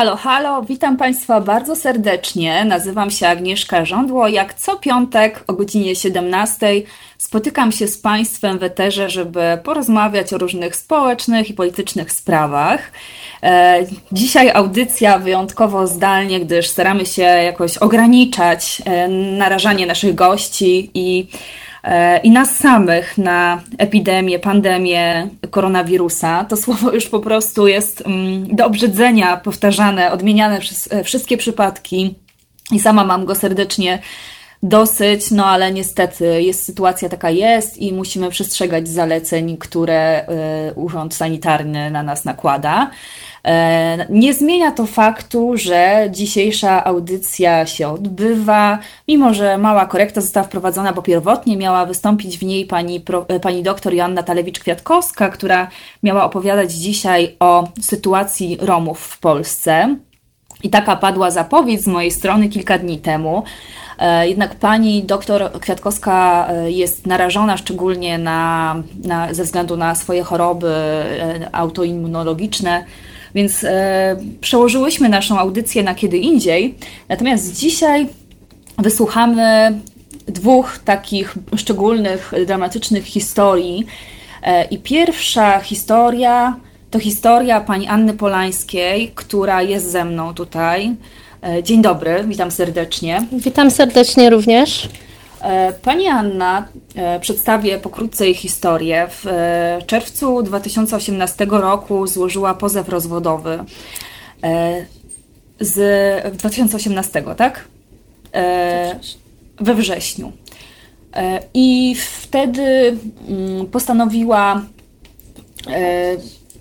Halo, halo, witam Państwa bardzo serdecznie. Nazywam się Agnieszka Żądło. Jak co piątek o godzinie 17 spotykam się z Państwem w Eterze, żeby porozmawiać o różnych społecznych i politycznych sprawach. E, dzisiaj audycja wyjątkowo zdalnie, gdyż staramy się jakoś ograniczać e, narażanie naszych gości i i nas samych na epidemię, pandemię koronawirusa. To słowo już po prostu jest mm, do obrzydzenia powtarzane, odmieniane przez e, wszystkie przypadki i sama mam go serdecznie dosyć, no ale niestety jest sytuacja taka jest i musimy przestrzegać zaleceń, które y, Urząd Sanitarny na nas nakłada. E, nie zmienia to faktu, że dzisiejsza audycja się odbywa, mimo że mała korekta została wprowadzona, bo pierwotnie miała wystąpić w niej pani, e, pani doktor Joanna Talewicz-Kwiatkowska, która miała opowiadać dzisiaj o sytuacji Romów w Polsce. I taka padła zapowiedź z mojej strony kilka dni temu. E, jednak pani doktor Kwiatkowska e, jest narażona szczególnie na, na, ze względu na swoje choroby e, autoimmunologiczne, więc przełożyłyśmy naszą audycję na kiedy indziej. Natomiast dzisiaj wysłuchamy dwóch takich szczególnych, dramatycznych historii. I pierwsza historia to historia pani Anny Polańskiej, która jest ze mną tutaj. E, dzień dobry, witam serdecznie. Witam serdecznie również. E, pani Anna e, przedstawię pokrótce jej historię. W czerwcu 2018 roku złożyła pozew rozwodowy z 2018, tak? We wrześniu. I wtedy mm, postanowiła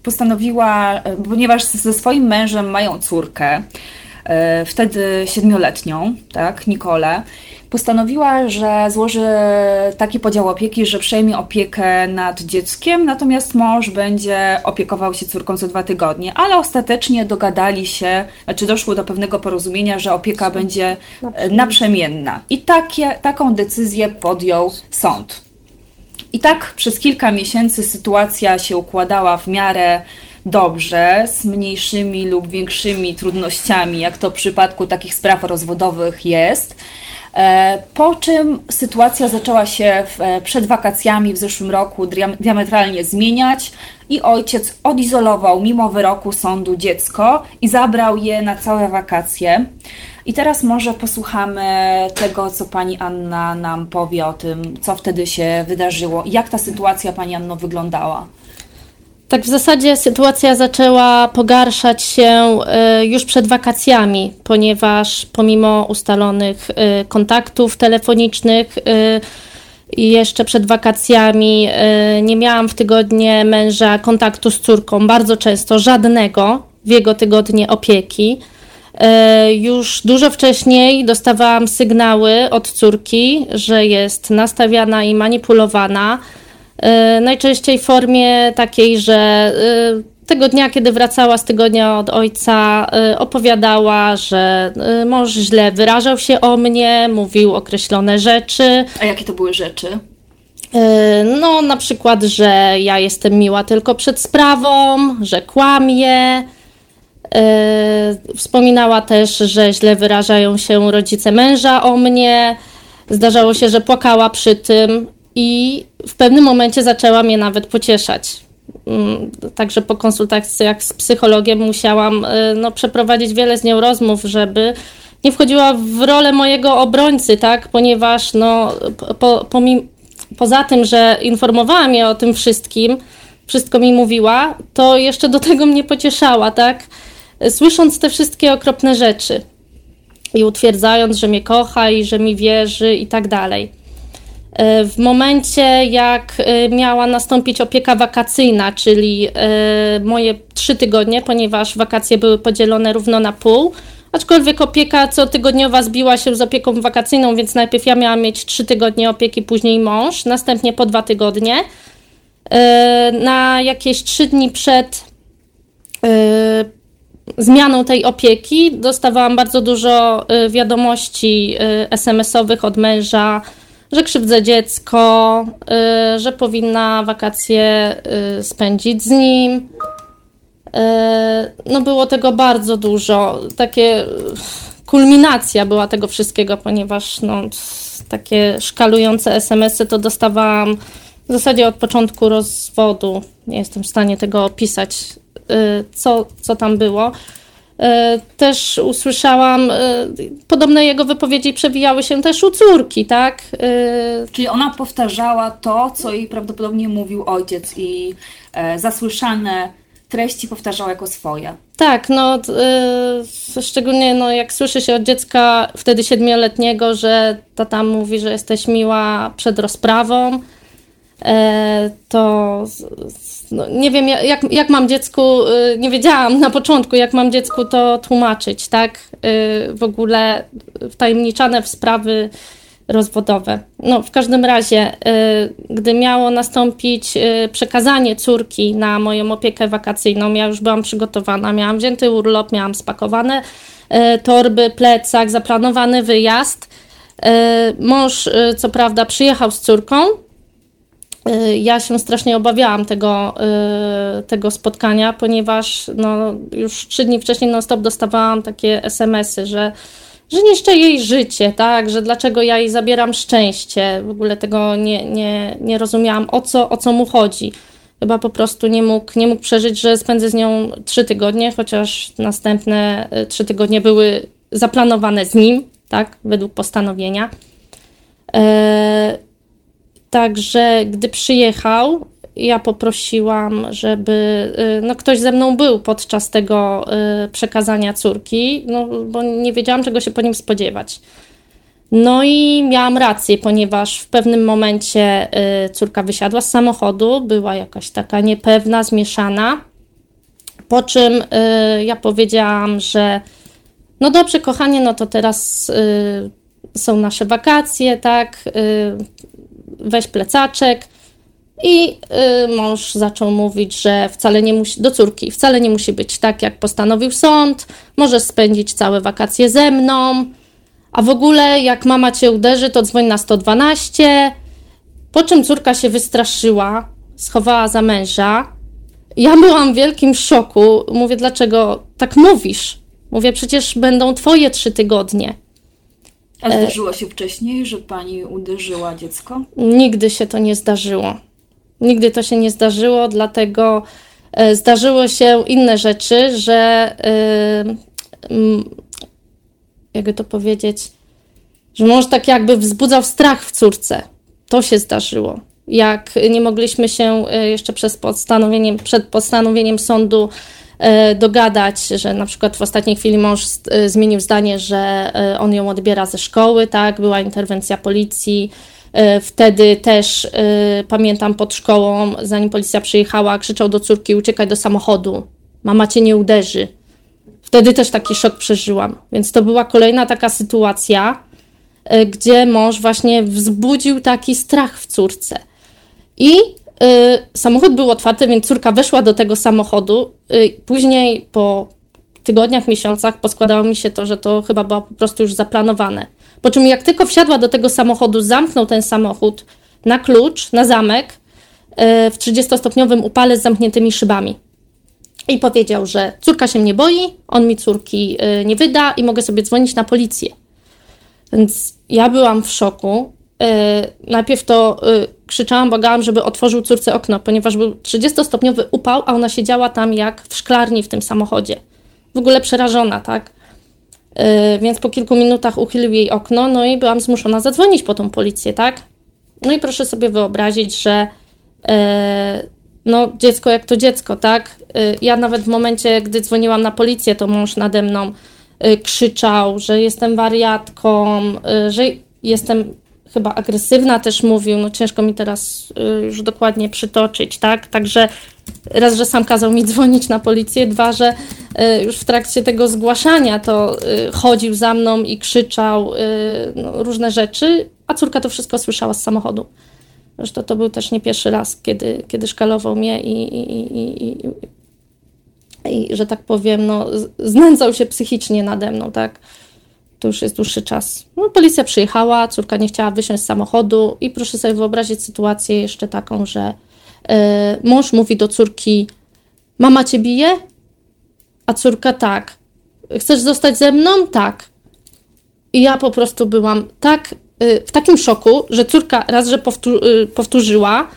postanowiła, ponieważ ze swoim mężem mają córkę, wtedy siedmioletnią, tak, Nikolę, postanowiła, że złoży taki podział opieki, że przejmie opiekę nad dzieckiem, natomiast mąż będzie opiekował się córką co dwa tygodnie, ale ostatecznie dogadali się, znaczy doszło do pewnego porozumienia, że opieka będzie e, naprzemienna. I takie, taką decyzję podjął sąd. I tak przez kilka miesięcy sytuacja się układała w miarę dobrze, z mniejszymi lub większymi trudnościami, jak to w przypadku takich spraw rozwodowych jest. E, po czym sytuacja zaczęła się e, przed wakacjami w zeszłym roku diametralnie zmieniać i ojciec odizolował mimo wyroku sądu dziecko i zabrał je na całe wakacje. I teraz może posłuchamy tego, co pani Anna nam powie o tym, co wtedy się wydarzyło i jak ta sytuacja pani Anno wyglądała. Tak, w zasadzie sytuacja zaczęła pogarszać się y, już przed wakacjami, ponieważ pomimo ustalonych y, kontaktów telefonicznych y, jeszcze przed wakacjami nie miałam w tygodnie męża kontaktu z córką, bardzo często żadnego w jego tygodnie opieki. Już dużo wcześniej dostawałam sygnały od córki, że jest nastawiana i manipulowana najczęściej w formie takiej, że e, tego dnia, kiedy wracała z tygodnia od ojca, e, opowiadała, że mąż źle wyrażał się o mnie, mówił określone rzeczy. A jakie to były rzeczy? No, na przykład, że ja jestem miła tylko przed sprawą, że kłamie. Wspominała też, że źle wyrażają się rodzice męża o mnie. Zdarzało się, że płakała przy tym i w pewnym momencie zaczęła mnie nawet pocieszać. Mm, także po konsultacjach z psychologiem musiałam y, no, przeprowadzić wiele z nią rozmów, żeby nie wchodziła w rolę mojego obrońcy, tak? Ponieważ no, po, pomimo, poza tym, że informowała mnie o tym wszystkim, wszystko mi mówiła, to jeszcze do tego mnie pocieszała, tak? Słysząc te wszystkie okropne rzeczy i utwierdzając, że mnie kocha i że mi wierzy i tak dalej. E, w momencie, jak e, miała nastąpić opieka wakacyjna, czyli e, moje trzy tygodnie, ponieważ wakacje były podzielone równo na pół, aczkolwiek opieka cotygodniowa zbiła się z opieką wakacyjną, więc najpierw ja miałam mieć trzy tygodnie opieki, później mąż, następnie po dwa tygodnie. Na jakieś trzy dni przed zmianą tej opieki dostawałam bardzo dużo wiadomości SMS-owych od męża, że krzywdzę dziecko, y, że powinna wakacje y, spędzić z nim. No było tego bardzo dużo. Takie kulminacja była tego wszystkiego, ponieważ no, takie szkalujące SMS-y to dostawałam w zasadzie od początku rozwodu. Nie jestem w stanie tego opisać, co, co tam było. E, też usłyszałam, e, podobne jego wypowiedzi przewijały się też u córki, tak? E, Czyli ona powtarzała to, co jej prawdopodobnie mówił ojciec i zasłyszane treści powtarzała jako swoje. Tak, no szczególnie no, jak słyszy się od dziecka wtedy siedmioletniego, że tata mówi, że jesteś miła przed rozprawą, to no, nie wiem, jak, jak mam dziecku, y, nie wiedziałam na początku, jak mam dziecku to tłumaczyć, tak? Y, w ogóle wtajemniczane w sprawy rozwodowe. No, w każdym razie, y, gdy miało nastąpić przekazanie córki na moją opiekę wakacyjną, ja już byłam przygotowana, miałam wzięty urlop, miałam spakowane torby, plecak, zaplanowany wyjazd. Mąż, co prawda, przyjechał z córką, ja się strasznie obawiałam tego, y, tego spotkania, ponieważ no, już trzy dni wcześniej non-stop dostawałam takie SMS-y, że, że niszczę jej życie, tak, że dlaczego ja jej zabieram szczęście. W ogóle tego nie, nie, nie rozumiałam, o co, o co mu chodzi. Chyba po prostu nie mógł, nie mógł przeżyć, że spędzę z nią trzy tygodnie, chociaż następne y, trzy tygodnie były zaplanowane z nim, tak, według postanowienia. Także gdy przyjechał, ja poprosiłam, żeby y, no, ktoś ze mną był podczas tego y, przekazania córki, no, bo nie wiedziałam, czego się po nim spodziewać. No i miałam rację, ponieważ w pewnym momencie y, córka wysiadła z samochodu, była jakaś taka niepewna, zmieszana. Po czym ja powiedziałam, że no dobrze, kochanie, no to teraz są nasze wakacje, tak? Weź plecaczek. I y, mąż zaczął mówić, że wcale nie musi, do córki, wcale nie musi być tak, jak postanowił sąd, możesz spędzić całe wakacje ze mną, a w ogóle jak mama cię uderzy, to dzwoń na 112. Po czym córka się wystraszyła, schowała za męża. Ja byłam w wielkim szoku. Mówię, dlaczego tak mówisz? Mówię, przecież będą twoje trzy tygodnie. A e, zdarzyło się wcześniej, że pani uderzyła dziecko? Nigdy się to nie zdarzyło. Nigdy to się nie zdarzyło, dlatego e, zdarzyło się inne rzeczy, że e, jakby to powiedzieć, że mąż tak jakby wzbudzał strach w córce. To się zdarzyło. Jak nie mogliśmy się jeszcze przez postanowieniem, przed postanowieniem sądu dogadać, że na przykład w ostatniej chwili mąż e, zmienił zdanie, że e, on ją odbiera ze szkoły, tak, była interwencja policji. Wtedy też pamiętam pod szkołą, zanim policja przyjechała, krzyczał do córki: uciekaj do samochodu, mama cię nie uderzy. Wtedy też taki szok przeżyłam. Więc to była kolejna taka sytuacja, gdzie mąż właśnie wzbudził taki strach w córce. I samochód był otwarty, więc córka weszła do tego samochodu. Y, później po tygodniach, miesiącach poskładało mi się to, że to chyba było po prostu już zaplanowane. Po czym jak tylko wsiadła do tego samochodu, zamknął ten samochód na klucz, na zamek y, w 30-stopniowym upale z zamkniętymi szybami. I powiedział, że córka się mnie boi, on mi córki nie wyda i mogę sobie dzwonić na policję. Więc ja byłam w szoku. Najpierw to krzyczałam, błagałam, żeby otworzył córce okno, ponieważ był 30-stopniowy upał, a ona siedziała tam jak w szklarni w tym samochodzie. W ogóle przerażona, tak? Yy, więc po kilku minutach uchylił jej okno, no i byłam zmuszona zadzwonić po tą policję, tak? No i proszę sobie wyobrazić, że yy, no dziecko jak to dziecko, tak? Yy, ja nawet w momencie, gdy dzwoniłam na policję, to mąż nade mną y, krzyczał, że jestem wariatką, y, że jestem chyba agresywna też mówił, no ciężko mi teraz y, już dokładnie przytoczyć, tak? Także raz, że sam kazał mi dzwonić na policję, dwa, że y, już w trakcie tego zgłaszania to y, chodził za mną i krzyczał no, różne rzeczy, a córka to wszystko słyszała z samochodu. Zresztą to był też nie pierwszy raz, kiedy, kiedy szkalował mnie i, i, i, i, i że tak powiem, no, znęcał się psychicznie nade mną, tak? To już jest dłuższy czas. No, policja przyjechała, córka nie chciała wysiąść z samochodu i proszę sobie wyobrazić sytuację jeszcze taką, że yy, mąż mówi do córki, mama cię bije, A córka tak. Chcesz zostać ze mną? Tak. I ja po prostu byłam tak y, w takim szoku, że córka raz, że powtó- y, powtórzyła,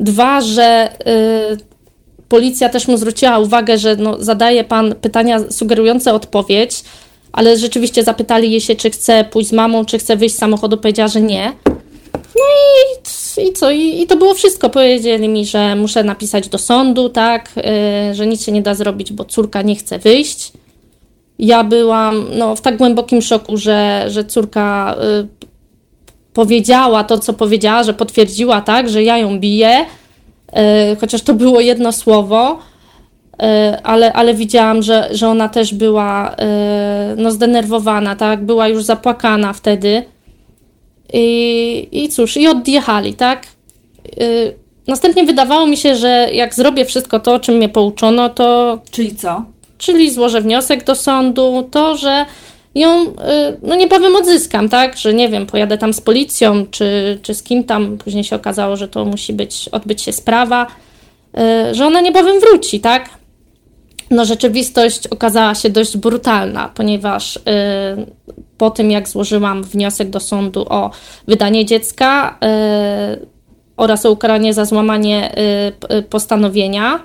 dwa, że policja też mu zwróciła uwagę, że no, zadaje pan pytania sugerujące odpowiedź, ale rzeczywiście zapytali jej się, czy chce pójść z mamą, czy chce wyjść z samochodu, powiedziała, że nie. No i, i co? I, I to było wszystko. Powiedzieli mi, że muszę napisać do sądu, tak, y, że nic się nie da zrobić, bo córka nie chce wyjść. Ja byłam no, w tak głębokim szoku, że, że córka y, powiedziała to, co powiedziała, że potwierdziła, tak, że ja ją biję, y, chociaż to było jedno słowo. Y, ale, ale widziałam, że, że ona też była y, no, zdenerwowana, tak? Była już zapłakana wtedy. I, I cóż, i odjechali, tak? Y, następnie wydawało mi się, że jak zrobię wszystko to, o czym mnie pouczono, to. Czyli co? Czyli złożę wniosek do sądu, to, że ją no niebawem odzyskam, tak? Że nie wiem, pojadę tam z policją, czy, czy z kim tam. Później się okazało, że to musi być, odbyć się sprawa, że ona niebawem wróci, tak? No, rzeczywistość okazała się dość brutalna, ponieważ y, po tym, jak złożyłam wniosek do sądu o wydanie dziecka y, oraz o ukaranie za złamanie y, postanowienia,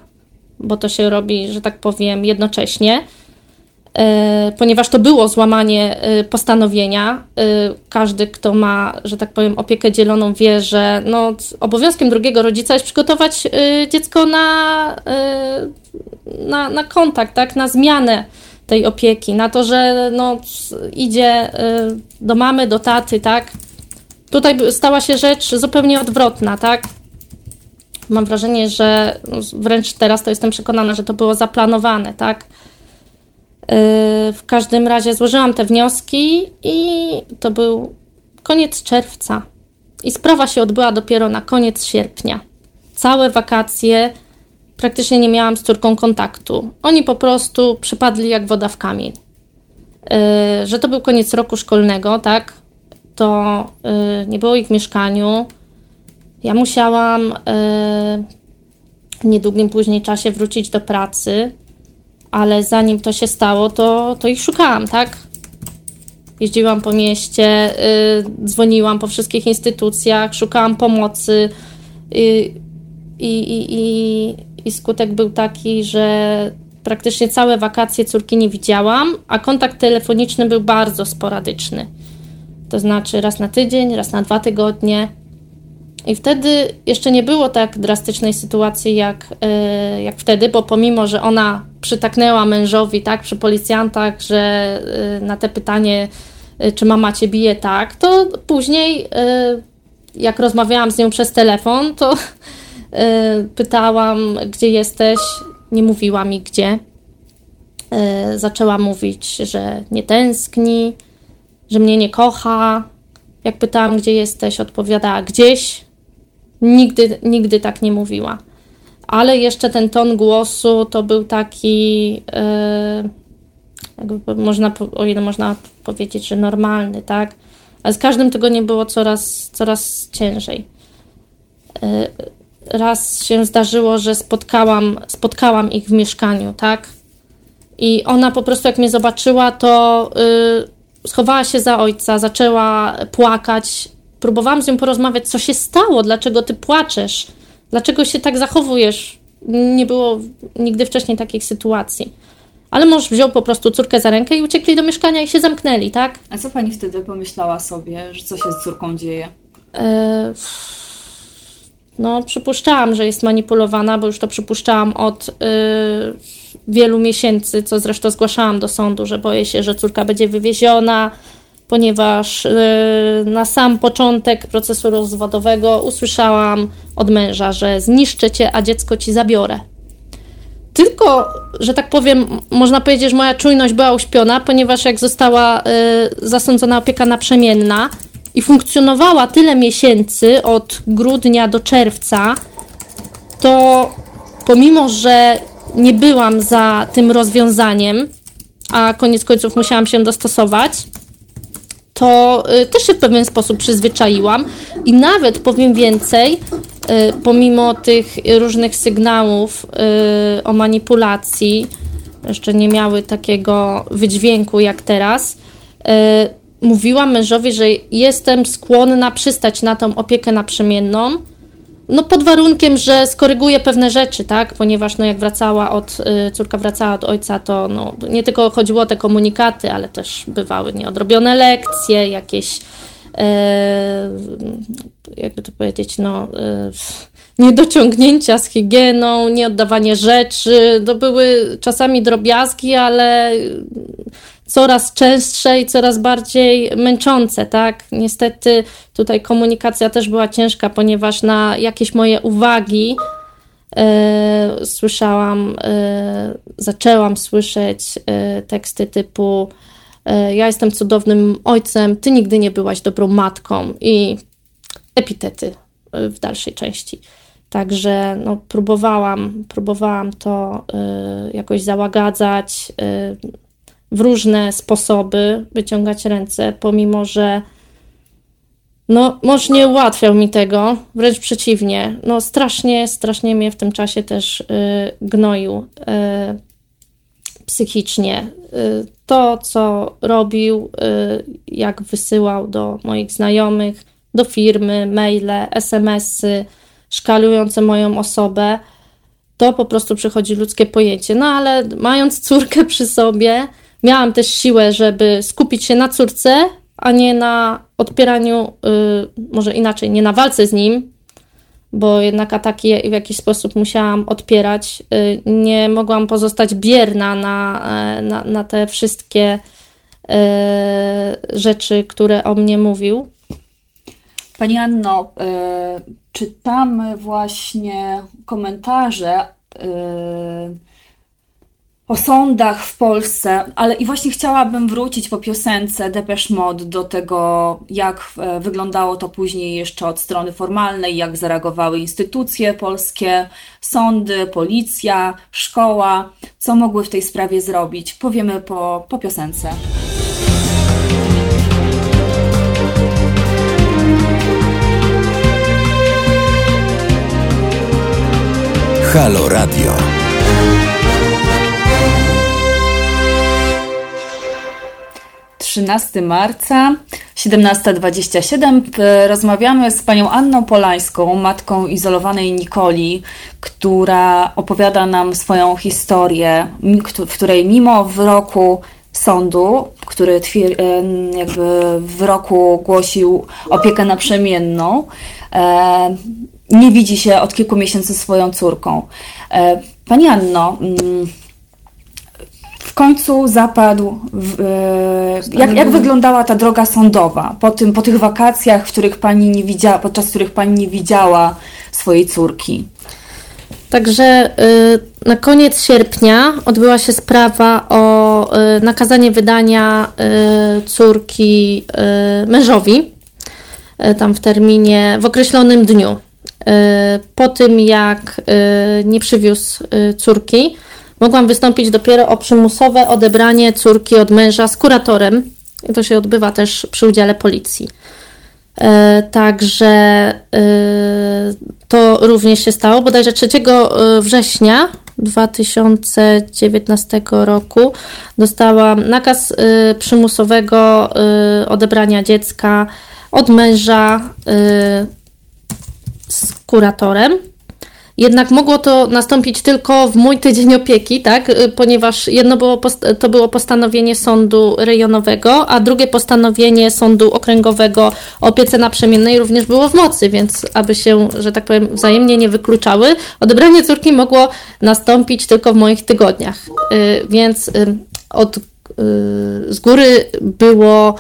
bo to się robi, że tak powiem, jednocześnie, ponieważ to było złamanie postanowienia. Każdy, kto ma, że tak powiem, opiekę dzieloną, wie, że no, obowiązkiem drugiego rodzica jest przygotować dziecko na na, na kontakt, tak, na zmianę tej opieki, na to, że no, idzie do mamy, do taty, tak. Tutaj stała się rzecz zupełnie odwrotna, tak. Mam wrażenie, że no, wręcz teraz to jestem przekonana, że to było zaplanowane, tak. Y, w każdym razie złożyłam te wnioski i to był koniec czerwca. I sprawa się odbyła dopiero na koniec sierpnia. Całe wakacje praktycznie nie miałam z córką kontaktu. Oni po prostu przypadli jak woda w kamień. Yy, że to był koniec roku szkolnego, tak? To yy, nie było ich w mieszkaniu. Ja musiałam w niedługim później czasie wrócić do pracy, ale zanim to się stało, to, to ich szukałam, tak? Jeździłam po mieście, yy, dzwoniłam po wszystkich instytucjach, szukałam pomocy. I, i, i, i skutek był taki, że praktycznie całe wakacje córki nie widziałam, a kontakt telefoniczny był bardzo sporadyczny. To znaczy raz na tydzień, raz na dwa tygodnie. I wtedy jeszcze nie było tak drastycznej sytuacji jak, yy, jak wtedy, bo pomimo, że ona przytaknęła mężowi tak przy policjantach, że yy, na te pytanie, yy, czy mama cię bije, tak, to później, jak rozmawiałam z nią przez telefon, to pytałam, gdzie jesteś, nie mówiła mi gdzie. Zaczęła mówić, że nie tęskni, że mnie nie kocha. Jak pytałam, gdzie jesteś, odpowiadała gdzieś. Nigdy, nigdy tak nie mówiła. Ale jeszcze ten ton głosu to był taki, yy, można, o ile można powiedzieć, że normalny, tak? Ale z każdym tego nie było coraz, coraz ciężej. Yy, raz się zdarzyło, że spotkałam, spotkałam ich w mieszkaniu, tak? I ona po prostu, jak mnie zobaczyła, to yy, schowała się za ojca, zaczęła płakać. Próbowałam z nią porozmawiać, co się stało, dlaczego ty płaczesz, dlaczego się tak zachowujesz. Nie było nigdy wcześniej takich sytuacji. Ale mąż wziął po prostu córkę za rękę i uciekli do mieszkania i się zamknęli, tak? A co pani wtedy pomyślała sobie, że co się z córką dzieje? Yy no, przypuszczałam, że jest manipulowana, bo już to przypuszczałam od y, wielu miesięcy, co zresztą zgłaszałam do sądu, że boję się, że córka będzie wywieziona, ponieważ y, na sam początek procesu rozwodowego usłyszałam od męża, że zniszczę cię, a dziecko ci zabiorę. Tylko, że tak powiem, można powiedzieć, że moja czujność była uśpiona, ponieważ jak została y, zasądzona opieka naprzemienna, i funkcjonowała tyle miesięcy, od grudnia do czerwca, to pomimo, że nie byłam za tym rozwiązaniem, a koniec końców musiałam się dostosować, to y, też się w pewien sposób przyzwyczaiłam i nawet powiem więcej, y, pomimo tych różnych sygnałów y, o manipulacji, jeszcze nie miały takiego wydźwięku jak teraz, mówiłam mężowi, że jestem skłonna przystać na tą opiekę naprzemienną, no pod warunkiem, że skoryguje pewne rzeczy, tak? Ponieważ no jak wracała od, y, córka wracała od ojca, to no, nie tylko chodziło o te komunikaty, ale też bywały nieodrobione lekcje, jakieś e, jakby to powiedzieć, no e, niedociągnięcia z higieną, nieoddawanie rzeczy, to były czasami drobiazgi, ale coraz częstsze i coraz bardziej męczące, tak? Niestety tutaj komunikacja też była ciężka, ponieważ na jakieś moje uwagi e, słyszałam, e, zaczęłam słyszeć e, teksty typu ja jestem cudownym ojcem, ty nigdy nie byłaś dobrą matką i epitety w dalszej części. Także no, próbowałam, próbowałam to jakoś załagadzać, w różne sposoby wyciągać ręce, pomimo że no, mąż nie ułatwiał mi tego, wręcz przeciwnie. No, strasznie, strasznie mnie w tym czasie też y, gnoił y, psychicznie. Y, to, co robił, y, jak wysyłał do moich znajomych, do firmy, maile, SMS-y, szkalujące moją osobę, to po prostu przychodzi ludzkie pojęcie. No ale mając córkę przy sobie, miałam też siłę, żeby skupić się na córce, a nie na odpieraniu, yy, może inaczej, nie na walce z nim, bo jednak ataki w jakiś sposób musiałam odpierać. Yy, nie mogłam pozostać bierna na, yy, na, na te wszystkie y, rzeczy, które o mnie mówił. Pani Anno, y, czytamy właśnie komentarze o sądach w Polsce, ale i właśnie chciałabym wrócić po piosence Depeche Mode do tego, jak e, wyglądało to później jeszcze od strony formalnej, jak zareagowały instytucje polskie, sądy, policja, szkoła, co mogły w tej sprawie zrobić. Powiemy po, po piosence. Halo Radio. Trzynasty marca, 17.27. P- Rozmawiamy z panią Anną Polańską, matką izolowanej Nikoli, która opowiada nam swoją historię, w której mimo wyroku sądu, który em, jakby w wyroku głosił opiekę naprzemienną, e, nie widzi się od kilku miesięcy swoją córką. E, Pani Anno, końcu zapadł. W, e, jak, jak wyglądała ta droga sądowa po, tym, po tych wakacjach, w których pani nie widziała, podczas których pani nie widziała swojej córki? Także y, na koniec sierpnia odbyła się sprawa o y, nakazanie wydania y, córki mężowi, tam w terminie, w określonym dniu. Po tym, jak nie przywiózł córki, mogłam wystąpić dopiero o przymusowe odebranie córki od męża z kuratorem. To się odbywa też przy udziale policji. E, Także e, to również się stało. Bodajże 3 e, września 2019 roku dostałam nakaz przymusowego odebrania dziecka od męża z kuratorem. Jednak mogło to nastąpić tylko w mój tydzień opieki, tak? Y, Ponieważ jedno było, to było postanowienie sądu rejonowego, a drugie postanowienie sądu okręgowego o opiece naprzemiennej również było w mocy, więc aby się, że tak powiem, wzajemnie nie wykluczały, odebranie córki mogło nastąpić tylko w moich tygodniach. Y, Więc y, od, z góry było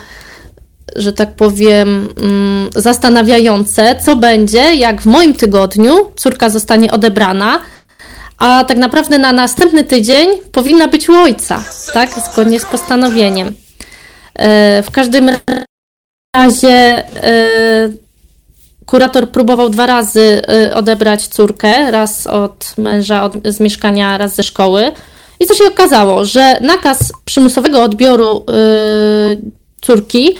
że tak powiem, mm, zastanawiające, co będzie, jak w moim tygodniu córka zostanie odebrana, a tak naprawdę na następny tydzień powinna być u ojca, tak, zgodnie z postanowieniem. E, W każdym razie e, kurator próbował dwa razy e, odebrać córkę, raz od męża od, z mieszkania, raz ze szkoły. I co się okazało, że nakaz przymusowego odbioru córki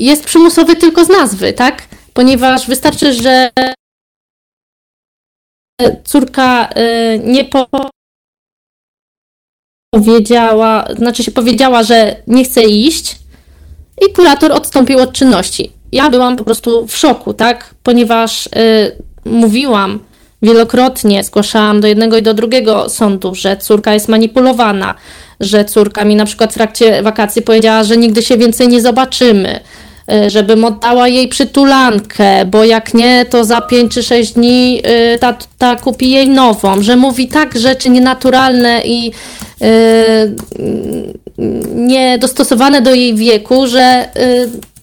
jest przymusowy tylko z nazwy, tak? Ponieważ wystarczy, że córka y, nie po powiedziała, znaczy się powiedziała, że nie chce iść i kurator odstąpił od czynności. Ja byłam po prostu w szoku, tak? Ponieważ y, mówiłam wielokrotnie, zgłaszałam do jednego i do drugiego sądu, że córka jest manipulowana, że córka mi na przykład w trakcie wakacji powiedziała, że nigdy się więcej nie zobaczymy, y, żebym oddała jej przytulankę, bo jak nie, to za 5 czy 6 dni y, ta, ta kupi jej nową, że mówi tak rzeczy nienaturalne i y, niedostosowane do jej wieku, że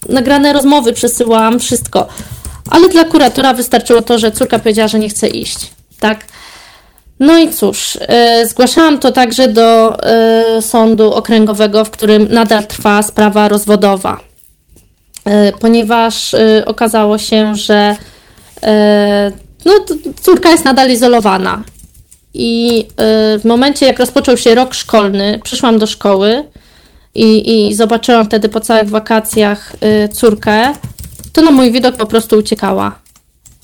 nagrane rozmowy przesyłałam, wszystko. Ale dla kuratora wystarczyło to, że córka powiedziała, że nie chce iść, tak? No i cóż, yy, zgłaszałam to także do yy, sądu okręgowego, w którym nadal trwa sprawa rozwodowa, yy, ponieważ okazało się, że no, córka jest nadal izolowana. I w momencie, jak rozpoczął się rok szkolny, przyszłam do szkoły i, i zobaczyłam wtedy po całych wakacjach córkę, to na mój widok po prostu uciekała.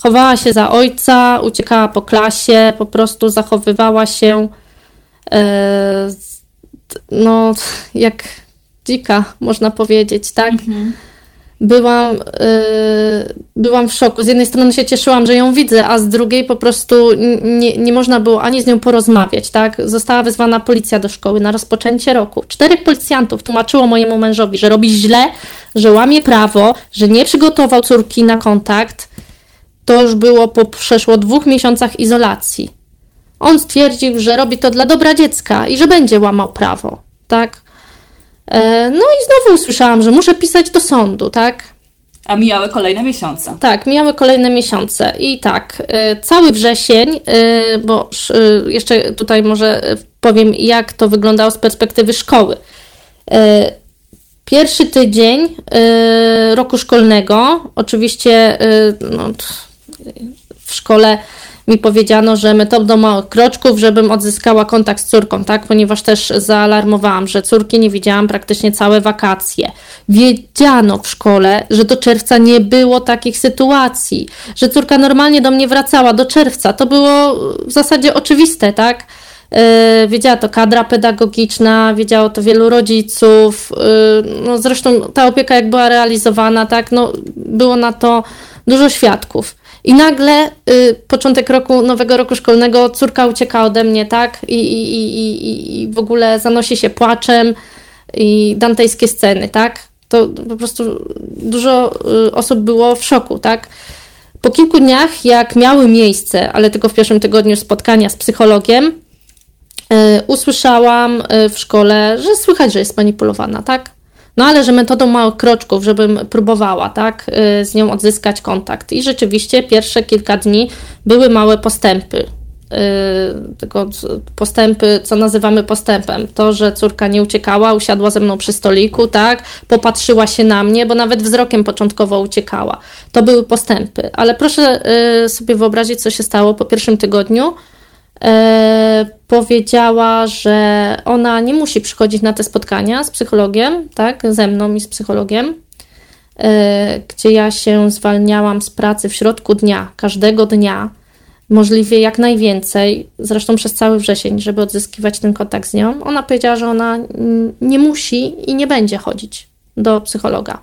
Chowała się za ojca, uciekała po klasie, po prostu zachowywała się e, no, jak dzika, można powiedzieć, tak? Mhm byłam, yy, byłam w szoku. Z jednej strony się cieszyłam, że ją widzę, a z drugiej po prostu nie, nie można było ani z nią porozmawiać, tak? Została wezwana policja do szkoły na rozpoczęcie roku. Czterech policjantów tłumaczyło mojemu mężowi, że robi źle, że łamie prawo, że nie przygotował córki na kontakt. To już było po przeszło dwóch miesiącach izolacji. On stwierdził, że robi to dla dobra dziecka i że będzie łamał prawo, tak? E, no i znowu usłyszałam, że muszę pisać do sądu, tak? A mijały kolejne miesiące. Tak, mijały kolejne miesiące. I tak, e, cały wrzesień, e, bo jeszcze tutaj może powiem, jak to wyglądało z perspektywy szkoły. Pierwszy tydzień roku szkolnego, oczywiście no, w szkole mi powiedziano, że metodą małych kroczków, żebym odzyskała kontakt z córką, tak? Ponieważ też zaalarmowałam, że córki nie widziałam praktycznie całe wakacje. Wiedziano w szkole, że do czerwca nie było takich sytuacji, że córka normalnie do mnie wracała do czerwca. To było w zasadzie oczywiste, tak? Yy, wiedziała to kadra pedagogiczna, wiedziało to wielu rodziców. Yy, no zresztą ta opieka, jak była realizowana, tak, no, było na to dużo świadków. I nagle y, początek roku, nowego roku szkolnego, córka ucieka ode mnie, tak? I, i, i, i w ogóle zanosi się płaczem i dantejskie sceny, tak? To po prostu dużo y, osób było w szoku, tak? Po kilku dniach, jak miały miejsce, ale tylko w pierwszym tygodniu spotkania z psychologiem, y, usłyszałam y, w szkole, że słychać, że jest manipulowana, tak? No ale że metodą małych kroczków, żebym próbowała, tak, y, z nią odzyskać kontakt. I rzeczywiście pierwsze kilka dni były małe postępy. Y, tylko postępy, co nazywamy postępem. To, że córka nie uciekała, usiadła ze mną przy stoliku, tak, popatrzyła się na mnie, bo nawet wzrokiem początkowo uciekała. To były postępy. Ale proszę y, sobie wyobrazić, co się stało po pierwszym tygodniu powiedziała, że ona nie musi przychodzić na te spotkania z psychologiem, tak, ze mną i z psychologiem, e, gdzie ja się zwalniałam z pracy w środku dnia, każdego dnia, możliwie jak najwięcej, zresztą przez cały wrzesień, żeby odzyskiwać ten kontakt z nią. Ona powiedziała, że ona nie musi i nie będzie chodzić do psychologa.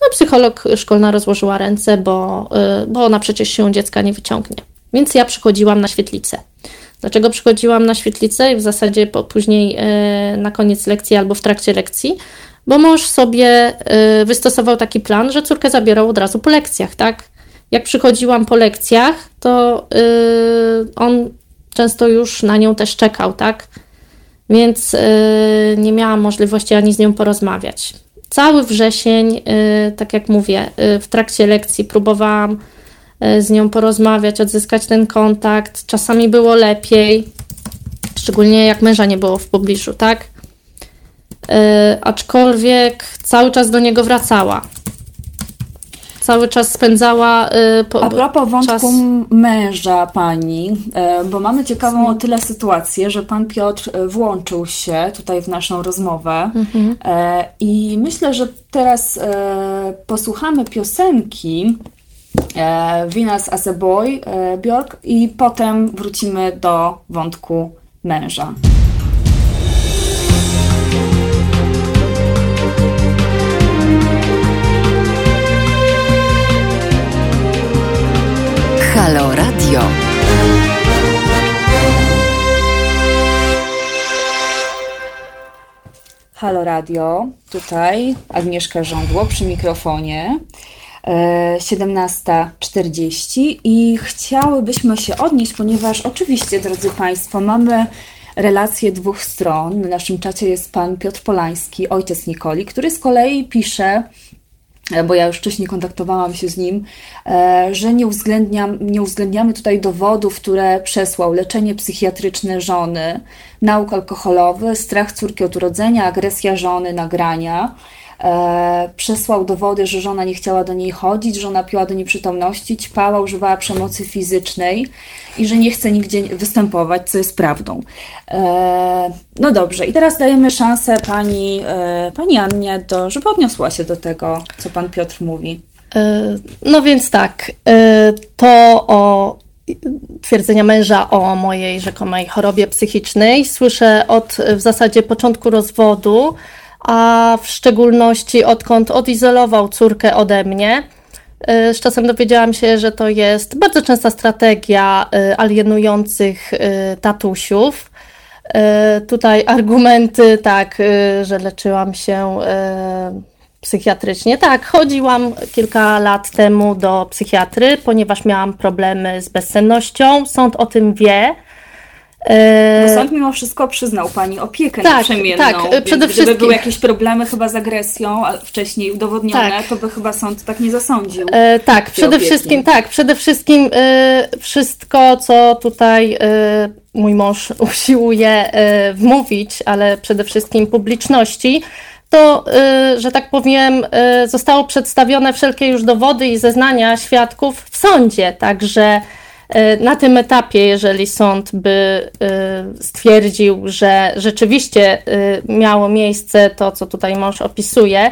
No, psycholog szkolna rozłożyła ręce, bo, e, bo ona przecież się dziecka nie wyciągnie. Więc ja przychodziłam na świetlicę. Dlaczego przychodziłam na świetlicę i w zasadzie po, później e, na koniec lekcji albo w trakcie lekcji? Bo mąż sobie e, wystosował taki plan, że córkę zabierał od razu po lekcjach, tak? Jak przychodziłam po lekcjach, to e, on często już na nią też czekał, tak? Więc nie miałam możliwości ani z nią porozmawiać. Cały wrzesień, tak jak mówię, w trakcie lekcji próbowałam z nią porozmawiać, odzyskać ten kontakt. Czasami było lepiej, szczególnie jak męża nie było w pobliżu, tak? Yy, aczkolwiek cały czas do niego wracała. Cały czas spędzała. Yy, po, A propos wątku czas... męża pani, yy, bo mamy ciekawą o tyle sytuację, że pan Piotr włączył się tutaj w naszą rozmowę mhm. i myślę, że teraz posłuchamy piosenki e, Venus as a Boy e, Bjork i potem wrócimy do wątku męża. Halo Radio. Halo Radio, tutaj Agnieszka Żądło przy mikrofonie. 17.40 i chciałybyśmy się odnieść, ponieważ oczywiście, drodzy Państwo, mamy relacje dwóch stron. Na naszym czacie jest pan Piotr Polański, ojciec Nikoli, który z kolei pisze bo ja już wcześniej kontaktowałam się z nim, e, że nie, uwzględniam, nie uwzględniamy tutaj dowodów, które przesłał leczenie psychiatryczne żony, nauk alkoholowy, strach córki od urodzenia, agresja żony, nagrania. E, przesłał dowody, że żona nie chciała do niej chodzić, że ona piła do nieprzytomności, ćpała, używała przemocy fizycznej i że nie chce nigdzie występować, co jest prawdą. E, no dobrze, i teraz dajemy szansę pani, e, pani Annie, do, żeby odniosła się do tego, co pan Piotr mówi. No więc tak, to o twierdzenia męża o mojej rzekomej chorobie psychicznej słyszę od w zasadzie początku rozwodu a w szczególności odkąd odizolował córkę ode mnie. Y, z czasem dowiedziałam się, że to jest bardzo częsta strategia y, alienujących y, tatusiów. Tutaj argumenty, tak, że leczyłam się psychiatrycznie. Tak, chodziłam kilka lat temu do psychiatry, ponieważ miałam problemy z bezsennością. Sąd o tym wie. Bo sąd mimo wszystko przyznał Pani opiekę tak, naprzemienną. Tak, przede gdyby wszystkim. Gdyby były jakieś problemy chyba z agresją wcześniej udowodnione, tak. to by chyba sąd tak nie zasądził. E, tak, przede opieki. wszystkim, tak, przede wszystkim e, wszystko, co tutaj e, mój mąż usiłuje e, wmówić, ale przede wszystkim publiczności, to, e, że tak powiem, e, zostało przedstawione wszelkie już dowody i zeznania świadków w sądzie, także E, na tym etapie, jeżeli sąd by e, stwierdził, że rzeczywiście e, miało miejsce to, co tutaj mąż opisuje,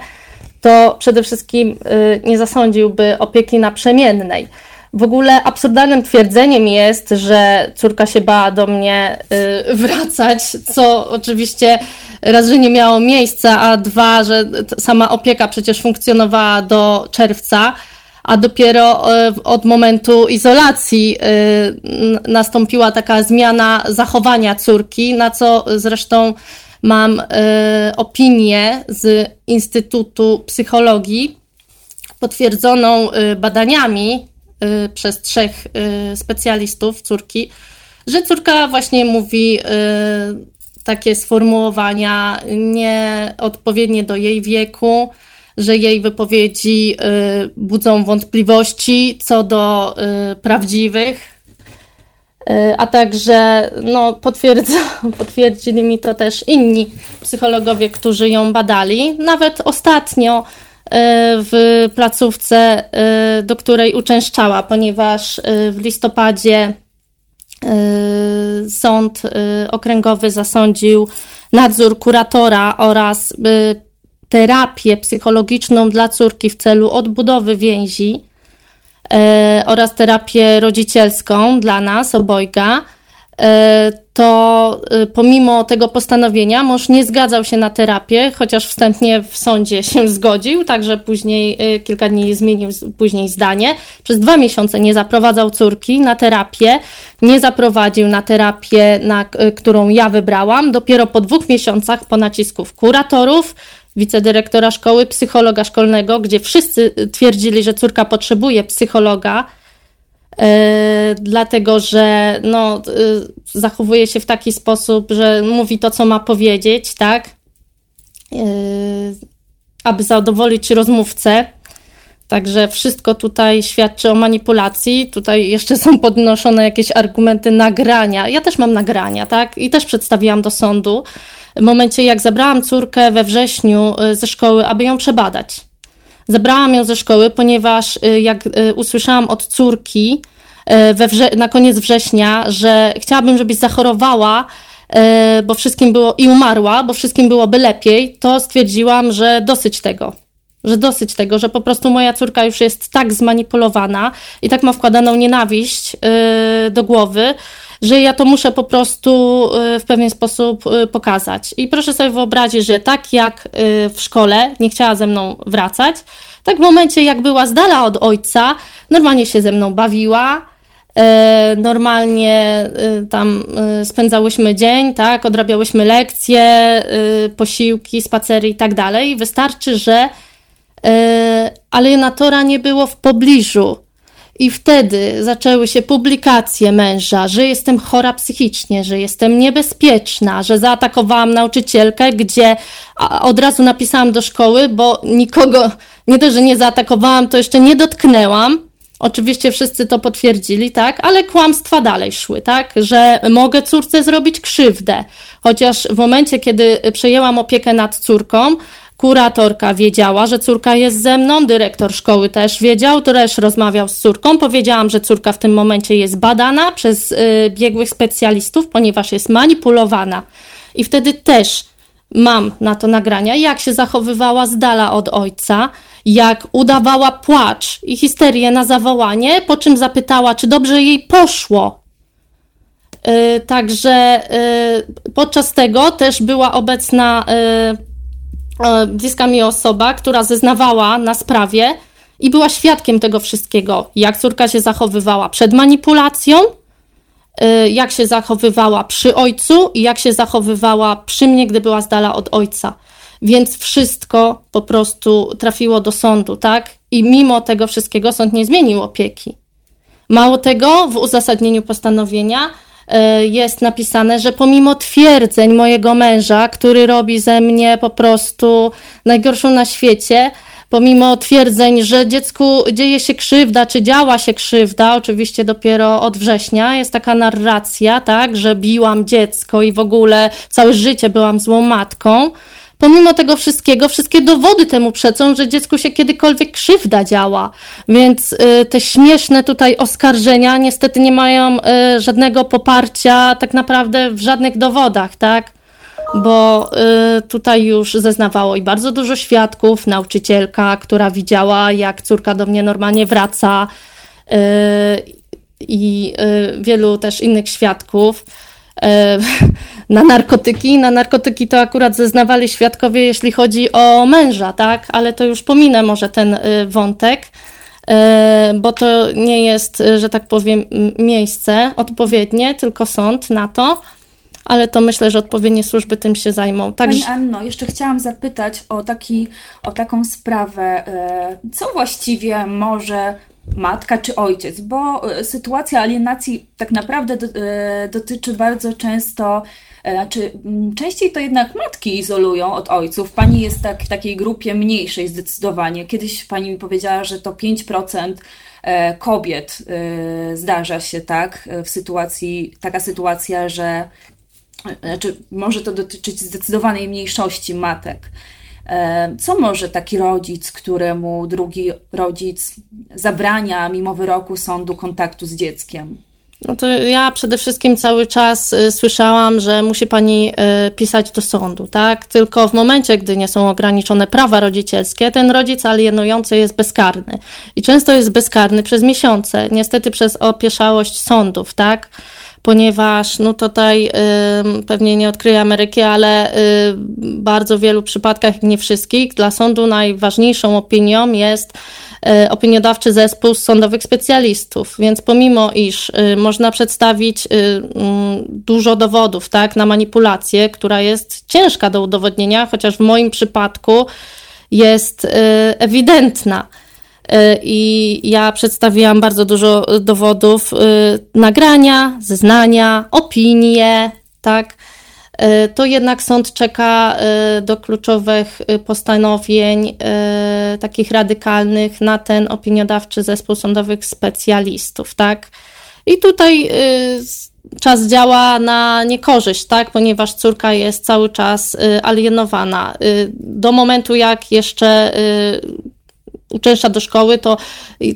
to przede wszystkim nie zasądziłby opieki naprzemiennej. W ogóle absurdalnym twierdzeniem jest, że córka się bała do mnie wracać, co oczywiście raz, że nie miało miejsca, a dwa, że sama opieka przecież funkcjonowała do czerwca a dopiero e, od momentu izolacji e, nastąpiła taka zmiana zachowania córki, na co zresztą mam e, opinię z Instytutu Psychologii potwierdzoną badaniami przez trzech specjalistów córki, że córka właśnie mówi takie sformułowania nieodpowiednie do jej wieku, że jej wypowiedzi y, budzą wątpliwości co do y, prawdziwych, y, a także no, potwierdzili mi to też inni psychologowie, którzy ją badali. Nawet ostatnio w placówce, do której uczęszczała, ponieważ w listopadzie sąd okręgowy zasądził nadzór kuratora oraz terapię psychologiczną dla córki w celu odbudowy więzi e, oraz terapię rodzicielską dla nas obojga, e, to e, pomimo tego postanowienia mąż nie zgadzał się na terapię, chociaż wstępnie w sądzie się zgodził, także później kilka dni zmienił później zdanie. Przez dwa miesiące nie zaprowadzał córki na terapię, nie zaprowadził na terapię, na, którą ja wybrałam. Dopiero po dwóch miesiącach po nacisków kuratorów, wicedyrektora szkoły, psychologa szkolnego, gdzie wszyscy twierdzili, że córka potrzebuje psychologa, yy, dlatego że no, yy, zachowuje się w taki sposób, że mówi to, co ma powiedzieć, tak, yy, aby zadowolić rozmówcę. Także wszystko tutaj świadczy o manipulacji. Tutaj jeszcze są podnoszone jakieś argumenty nagrania. Ja też mam nagrania, tak? I też przedstawiłam do sądu momencie, jak zabrałam córkę we wrześniu y, ze szkoły, aby ją przebadać. Zabrałam ją ze szkoły, ponieważ y, jak y, usłyszałam od córki na koniec września, że chciałabym, żebyś zachorowała, bo wszystkim było i umarła, bo wszystkim byłoby lepiej, to stwierdziłam, że dosyć tego. Że dosyć tego, że po prostu moja córka już jest tak zmanipulowana i tak ma wkładaną nienawiść do głowy, że ja to muszę po prostu y, w pewien sposób y, pokazać. I proszę sobie wyobrazić, że tak jak y, w szkole nie chciała ze mną wracać, tak w momencie jak była z dala od ojca, normalnie się ze mną bawiła, normalnie tam spędzałyśmy dzień, tak, odrabiałyśmy lekcje, posiłki, spacery i tak dalej. Wystarczy, że alienatora nie było w pobliżu. I wtedy zaczęły się publikacje męża, że jestem chora psychicznie, że jestem niebezpieczna, że zaatakowałam nauczycielkę, gdzie od razu napisałam do szkoły, bo nikogo, nie to, że nie zaatakowałam, to jeszcze nie dotknęłam. Oczywiście wszyscy to potwierdzili, tak, ale kłamstwa dalej szły, tak, że mogę córce zrobić krzywdę. Chociaż w momencie, kiedy przejęłam opiekę nad córką, Kuratorka wiedziała, że córka jest ze mną, dyrektor szkoły też wiedział, też rozmawiał z córką. Powiedziałam, że córka w tym momencie jest badana przez y, biegłych specjalistów, ponieważ jest manipulowana. I wtedy też mam na to nagrania, jak się zachowywała z dala od ojca, jak udawała płacz i histerię na zawołanie, po czym zapytała, czy dobrze jej poszło. Yy, także yy, podczas tego też była obecna yy, bliska mi osoba, która zeznawała na sprawie i była świadkiem tego wszystkiego, jak córka się zachowywała przed manipulacją, e, jak się zachowywała przy ojcu i jak się zachowywała przy mnie, gdy była z dala od ojca. Więc wszystko po prostu trafiło do sądu, tak? I mimo tego wszystkiego sąd nie zmienił opieki. Mało tego, w uzasadnieniu postanowienia E, jest napisane, że pomimo twierdzeń mojego męża, który robi ze mnie po prostu najgorszą na świecie, pomimo twierdzeń, że dziecku dzieje się krzywda, czy działa się krzywda, oczywiście dopiero od września, jest taka narracja, tak, że biłam dziecko i w ogóle całe życie byłam złą matką pomimo tego wszystkiego, wszystkie dowody temu przecą, że dziecku się kiedykolwiek krzywda działa. Więc y, te śmieszne tutaj oskarżenia niestety nie mają y, żadnego poparcia tak naprawdę w żadnych dowodach, tak? Bo y, tutaj już zeznawało i bardzo dużo świadków, nauczycielka, która widziała, jak córka do mnie normalnie wraca i wielu też innych świadków. E, na narkotyki. Na narkotyki to akurat zeznawali świadkowie, jeśli chodzi o męża, tak? Ale to już pominę może ten e, wątek, e, bo to nie jest, że tak powiem, miejsce odpowiednie, tylko sąd na to. Ale to myślę, że odpowiednie służby tym się zajmą. Także... Pani Anno, jeszcze chciałam zapytać o, taki, o taką sprawę. Co właściwie może matka czy ojciec, bo e, sytuacja alienacji tak naprawdę e, dotyczy bardzo często, e, znaczy częściej to jednak matki izolują od ojców. Pani jest tak, w takiej grupie mniejszej zdecydowanie. Kiedyś pani mi powiedziała, że to 5% kobiet zdarza się tak w sytuacji, taka sytuacja, że znaczy może to dotyczyć zdecydowanej mniejszości matek. Co może taki rodzic, któremu drugi rodzic zabrania mimo wyroku sądu kontaktu z dzieckiem? No to ja przede wszystkim cały czas y, słyszałam, że musi pani y, pisać do sądu, tak? Tylko w momencie, gdy nie są ograniczone prawa rodzicielskie, ten rodzic alienujący jest bezkarny. I często jest bezkarny przez miesiące, niestety przez opieszałość sądów, tak? Ponieważ no tutaj y, pewnie nie odkryję Ameryki, ale y, bardzo wielu przypadkach, nie wszystkich, dla sądu najważniejszą opinią jest y, opiniodawczy zespół sądowych specjalistów, więc pomimo iż y, można przedstawić y, mm, dużo dowodów tak, na manipulację, która jest ciężka do udowodnienia, chociaż w moim przypadku jest ewidentna. Y, I ja przedstawiłam bardzo dużo dowodów, y, nagrania, zeznania, opinie, tak. Y, to jednak sąd czeka do kluczowych postanowień, takich radykalnych, na ten opiniodawczy zespół sądowych specjalistów, tak. I tutaj czas działa na niekorzyść, tak, ponieważ córka jest cały czas alienowana. Do momentu, jak jeszcze uczęszcza do szkoły, to,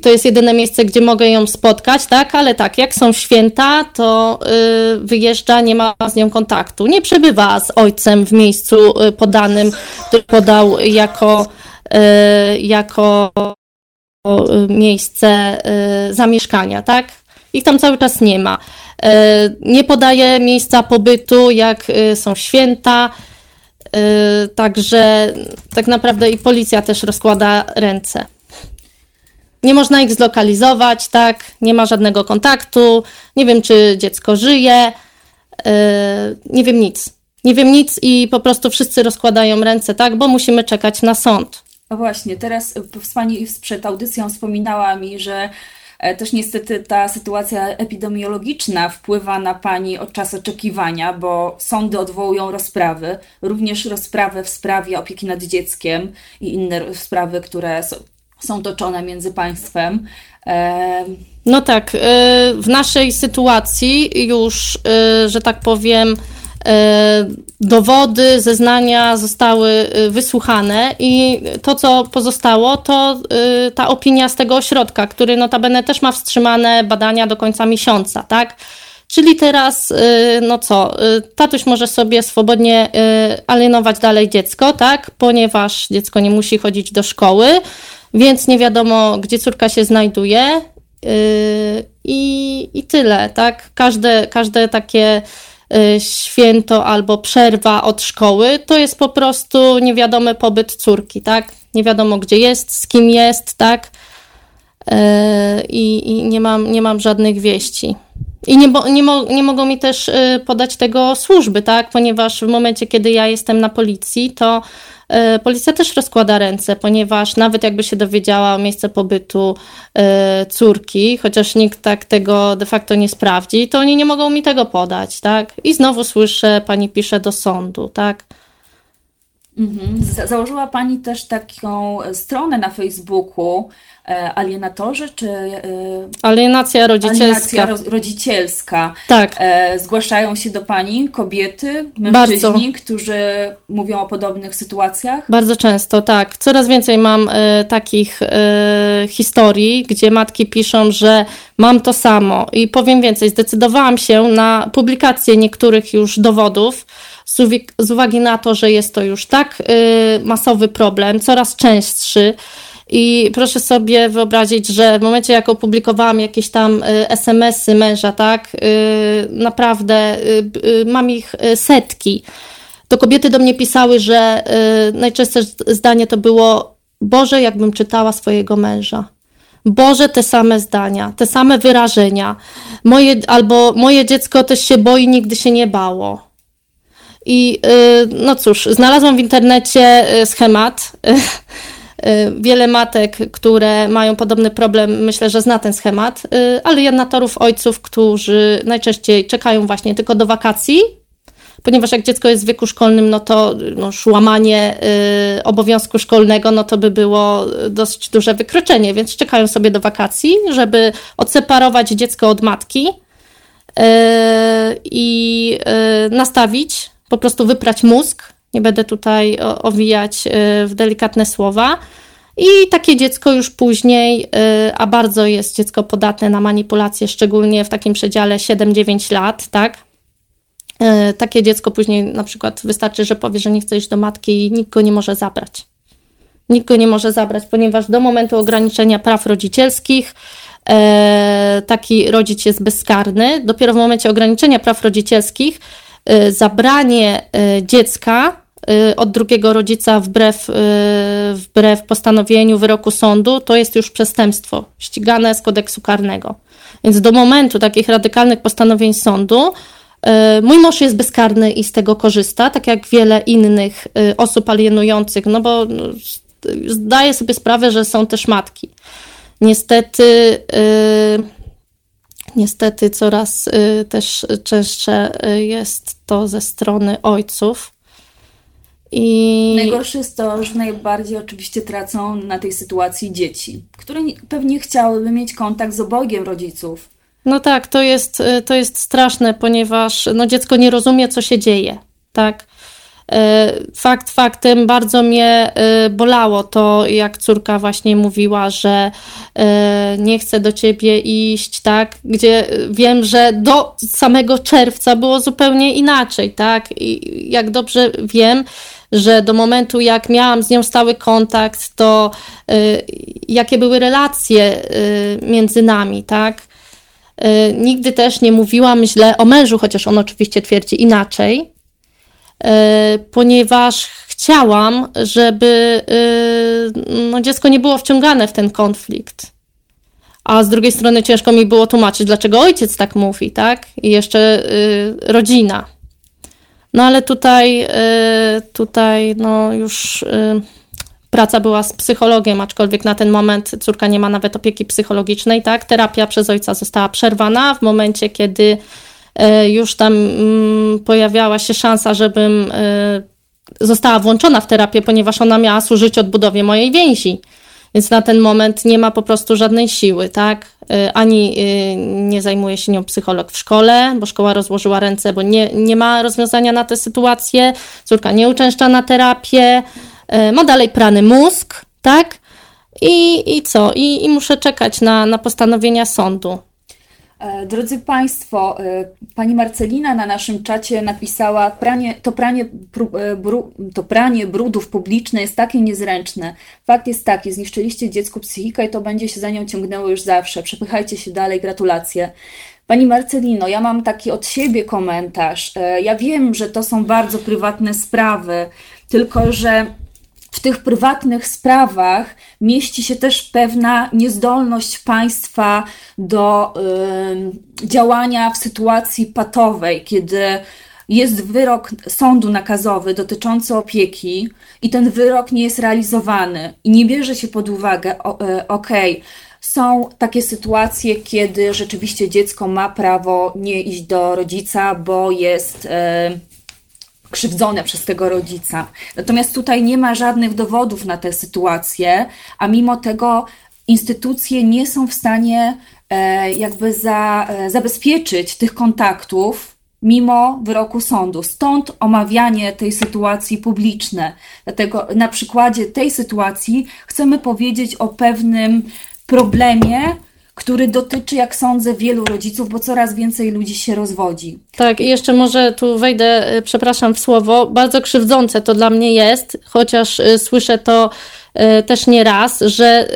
to jest jedyne miejsce, gdzie mogę ją spotkać, tak? Ale tak, jak są święta, to y, wyjeżdża, nie ma z nią kontaktu. Nie przebywa z ojcem w miejscu y, podanym, który podał jako, y, jako miejsce zamieszkania, tak? Ich tam cały czas nie ma. Nie podaje miejsca pobytu, jak są święta, Także tak naprawdę i policja też rozkłada ręce. nie można ich zlokalizować, tak, nie ma żadnego kontaktu, nie wiem, czy dziecko żyje, yy, nie wiem nic. Nie wiem nic i po prostu wszyscy rozkładają ręce, tak, bo musimy czekać na sąd. No właśnie, teraz Pani przed audycją wspominała mi, że też niestety ta sytuacja epidemiologiczna wpływa na Pani od czas oczekiwania, bo sądy odwołują rozprawy, również rozprawy w sprawie opieki nad dzieckiem i inne sprawy, które są toczone między państwem. No tak, y, w naszej sytuacji już, y, że tak powiem, dowody, zeznania zostały wysłuchane i to, co pozostało, to ta opinia z tego ośrodka, który notabene też ma wstrzymane badania do końca miesiąca, tak? Czyli teraz, no co, tatuś może sobie swobodnie alienować dalej dziecko, tak? Ponieważ dziecko nie musi chodzić do szkoły więc nie wiadomo, gdzie córka się znajduje. I, i tyle, tak? Każde, każde takie święto albo przerwa od szkoły to jest po prostu niewiadomy pobyt córki, tak? Nie wiadomo, gdzie jest, z kim jest, tak? Yy, I, i nie, mam, nie mam żadnych wieści. I nie, nie, mo, nie mogą mi też podać tego służby, tak? Ponieważ w momencie, kiedy ja jestem na policji, to E, policja też rozkłada ręce, ponieważ nawet jakby się dowiedziała o miejsce pobytu e, córki, chociaż nikt tak tego de facto nie sprawdzi, to oni nie mogą mi tego podać, tak? I znowu słyszę, pani pisze do sądu, tak? Mhm. Założyła Pani też taką stronę na Facebooku, E, alienatorzy, czy... E, Alienacja rodzicielska. Alienacja rodzicielska. Tak. E, zgłaszają się do Pani kobiety, mężczyźni, Bardzo. którzy mówią o podobnych sytuacjach? Bardzo często, tak. Coraz więcej mam takich historii, gdzie matki piszą, że mam to samo. I powiem więcej, zdecydowałam się na publikację niektórych już dowodów, z uwagi na to, że jest to już tak masowy problem, coraz częstszy, i proszę sobie wyobrazić, że w momencie, jak opublikowałam jakieś tam y, SMS-y męża, tak, y, naprawdę y, mam ich setki. To kobiety do mnie pisały, że najczęstsze zdanie to było: Boże, jakbym czytała swojego męża. Boże, te same zdania, te same wyrażenia. Moje, albo moje dziecko też się boi, nigdy się nie bało. I no cóż, znalazłam w internecie schemat Y, wiele matek, które mają podobny problem, myślę, że zna ten schemat, y, ale jednatorów ojców, którzy najczęściej czekają właśnie tylko do wakacji, ponieważ jak dziecko jest w wieku szkolnym, no to no, łamanie y, obowiązku szkolnego, no to by było dosyć duże wykroczenie, więc czekają sobie do wakacji, żeby odseparować dziecko od matki y, i y, nastawić, po prostu wyprać mózg, nie będę tutaj owijać y, w delikatne słowa. I takie dziecko już później, y, a bardzo jest dziecko podatne na manipulacje, szczególnie w takim przedziale 7-9 lat, tak? Takie dziecko później na przykład wystarczy, że powie, że nie chce iść do matki i nikt go nie może zabrać. Nikt go nie może zabrać, ponieważ do momentu ograniczenia praw rodzicielskich taki rodzic jest bezkarny. Dopiero w momencie ograniczenia praw rodzicielskich zabranie dziecka Y, od drugiego rodzica wbrew, y, wbrew postanowieniu wyroku sądu, to jest już przestępstwo ścigane z kodeksu karnego. Więc do momentu takich radykalnych postanowień sądu y, mój mąż jest bezkarny i z tego korzysta, tak jak wiele innych osób alienujących, no bo no, zdaję sobie sprawę, że są też matki. Niestety, niestety coraz też częstsze jest to ze strony ojców, i... Najgorsze jest to, że najbardziej oczywiście tracą na tej sytuacji dzieci, które pewnie chciałyby mieć kontakt z obojgiem rodziców. No tak, to jest, y, to jest straszne, ponieważ no, dziecko nie rozumie, co się dzieje. Tak. Y, fakt faktem bardzo mnie y, bolało to, jak córka właśnie mówiła, że nie chce do ciebie iść, tak, gdzie wiem, że do samego czerwca było zupełnie inaczej, tak, i jak dobrze wiem, że do momentu, jak miałam z nią stały kontakt, to jakie były relacje między nami, tak? Nigdy też nie mówiłam źle o mężu, chociaż on oczywiście twierdzi inaczej, ponieważ chciałam, żeby no, dziecko nie było wciągane w ten konflikt. a z drugiej strony ciężko mi było tłumaczyć, dlaczego ojciec tak mówi, tak? I jeszcze y, rodzina. No ale tutaj, tutaj no już praca była z psychologiem, aczkolwiek na ten moment córka nie ma nawet opieki psychologicznej, tak? Terapia przez ojca została przerwana w momencie, kiedy już tam mm, pojawiała się szansa, żebym y, została włączona w terapię, ponieważ ona miała służyć odbudowie mojej więzi. Więc na ten moment nie ma po prostu żadnej siły, tak? Y, ani nie zajmuje się nią psycholog w szkole, bo szkoła rozłożyła ręce, bo nie, nie ma rozwiązania na tę sytuację. Córka nie uczęszcza na terapię, ma dalej prany mózg, tak? I, i co? I, I muszę czekać na, na postanowienia sądu. E, drodzy Państwo, e, Pani Marcelina na naszym czacie napisała, pranie, to, pranie, e, bru, to pranie brudów publiczne jest takie niezręczne. Fakt jest taki, zniszczyliście dziecku psychikę i to będzie się za nią ciągnęło już zawsze. Przepychajcie się dalej, gratulacje. Pani Marcelino, ja mam taki od siebie komentarz. Ja wiem, że to są bardzo prywatne sprawy, tylko że w tych prywatnych sprawach mieści się też pewna niezdolność państwa do y, działania w sytuacji patowej, kiedy jest wyrok sądu nakazowy dotyczący opieki i ten wyrok nie jest realizowany i nie bierze się pod uwagę, y, okej, okay, są takie sytuacje, kiedy rzeczywiście dziecko ma prawo nie iść do rodzica, bo jest. Y, krzywdzone przez tego rodzica. Natomiast tutaj nie ma żadnych dowodów na tę sytuację, a mimo tego instytucje nie są w stanie e, jakby za, e, zabezpieczyć tych kontaktów mimo wyroku sądu. Stąd omawianie tej sytuacji publiczne. Dlatego na przykładzie tej sytuacji chcemy powiedzieć o pewnym problemie, który dotyczy, jak sądzę, wielu rodziców, bo coraz więcej ludzi się rozwodzi. Tak, i jeszcze może tu wejdę, y, przepraszam w słowo, bardzo krzywdzące to dla mnie jest, chociaż y, słyszę to y, też nie raz, że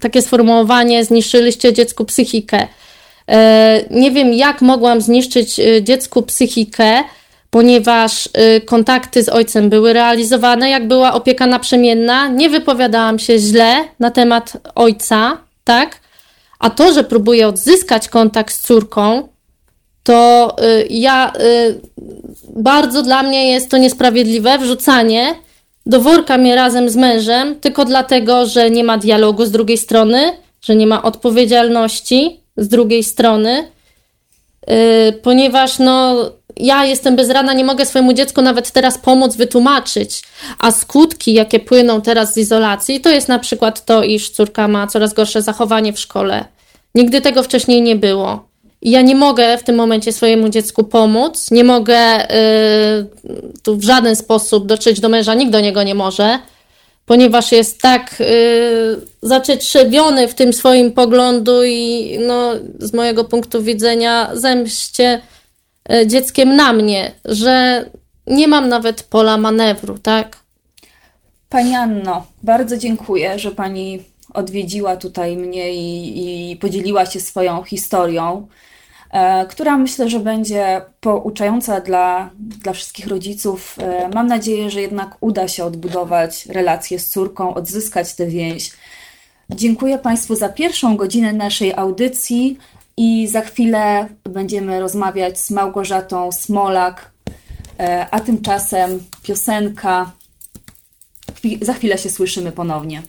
takie sformułowanie zniszczyliście dziecku psychikę. Nie wiem, jak mogłam zniszczyć dziecku psychikę, ponieważ kontakty z ojcem były realizowane, jak była opieka naprzemienna, nie wypowiadałam się źle na temat ojca, tak? A to, że próbuję odzyskać kontakt z córką, to y, ja y, bardzo dla mnie jest to niesprawiedliwe wrzucanie do worka mnie razem z mężem, tylko dlatego, że nie ma dialogu z drugiej strony, że nie ma odpowiedzialności z drugiej strony, y, ponieważ no, ja jestem bez rana, nie mogę swojemu dziecku nawet teraz pomóc wytłumaczyć, a skutki, jakie płyną teraz z izolacji, to jest na przykład to, iż córka ma coraz gorsze zachowanie w szkole. Nigdy tego wcześniej nie było. Ja nie mogę w tym momencie swojemu dziecku pomóc, nie mogę yy, tu w żaden sposób dotrzeć do męża, nikt do niego nie może, ponieważ jest tak yy, w tym swoim poglądu i no, z mojego punktu widzenia zemście yy, dzieckiem na mnie, że nie mam nawet pola manewru, tak? Pani Anno, bardzo dziękuję, że Pani odwiedziła tutaj mnie i, i podzieliła się swoją historią, e, która myślę, że będzie pouczająca dla, dla wszystkich rodziców. E, mam nadzieję, że jednak uda się odbudować relacje z córką, odzyskać tę więź. Dziękuję Państwu za pierwszą godzinę naszej audycji i za chwilę będziemy rozmawiać z Małgorzatą Smolak, e, a tymczasem piosenka. Za chwilę się słyszymy ponownie.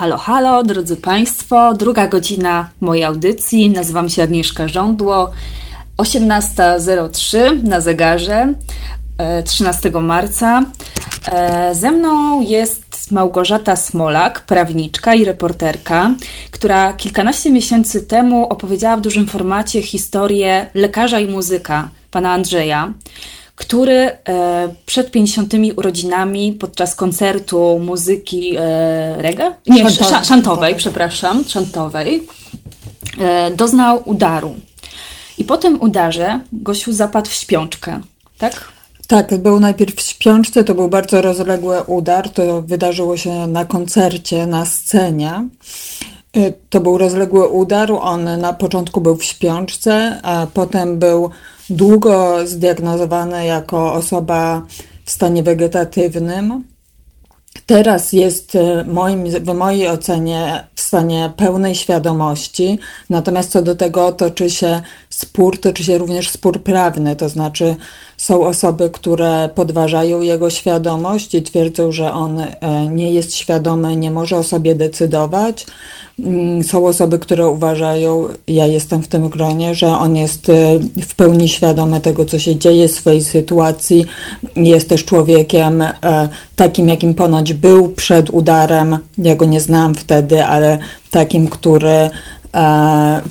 Halo, halo, drodzy Państwo. Druga godzina mojej audycji. Nazywam się Agnieszka Żądło. 18.03 na zegarze 13 e, marca. E, ze mną jest Małgorzata Smolak, prawniczka i reporterka, która kilkanaście miesięcy temu opowiedziała w dużym formacie historię lekarza i muzyka, pana Andrzeja który e, przed 50. urodzinami podczas koncertu muzyki e, reggae? Nie, szantowej, szantowej przepraszam, szantowej, e, doznał udaru. I po tym udarze Gosiu zapadł w śpiączkę, tak? Tak, był najpierw w śpiączce, to był bardzo rozległy udar, to wydarzyło się na koncercie, na scenie. To był rozległy udar. On na początku był w śpiączce, a potem był długo zdiagnozowany jako osoba w stanie wegetatywnym. Teraz jest y, moim, w mojej ocenie w stanie pełnej świadomości, natomiast co do tego toczy się spór, toczy się również spór prawny, to znaczy są osoby, które podważają jego świadomość i twierdzą, że on y, nie jest świadomy, nie może o sobie decydować. Mm, są osoby, które uważają, ja jestem w tym gronie, że on jest y, w pełni świadomy tego, co się dzieje, swojej sytuacji. Jest też człowiekiem takim, jakim ponoć był przed udarem. Ja go nie znałam wtedy, ale takim, który e,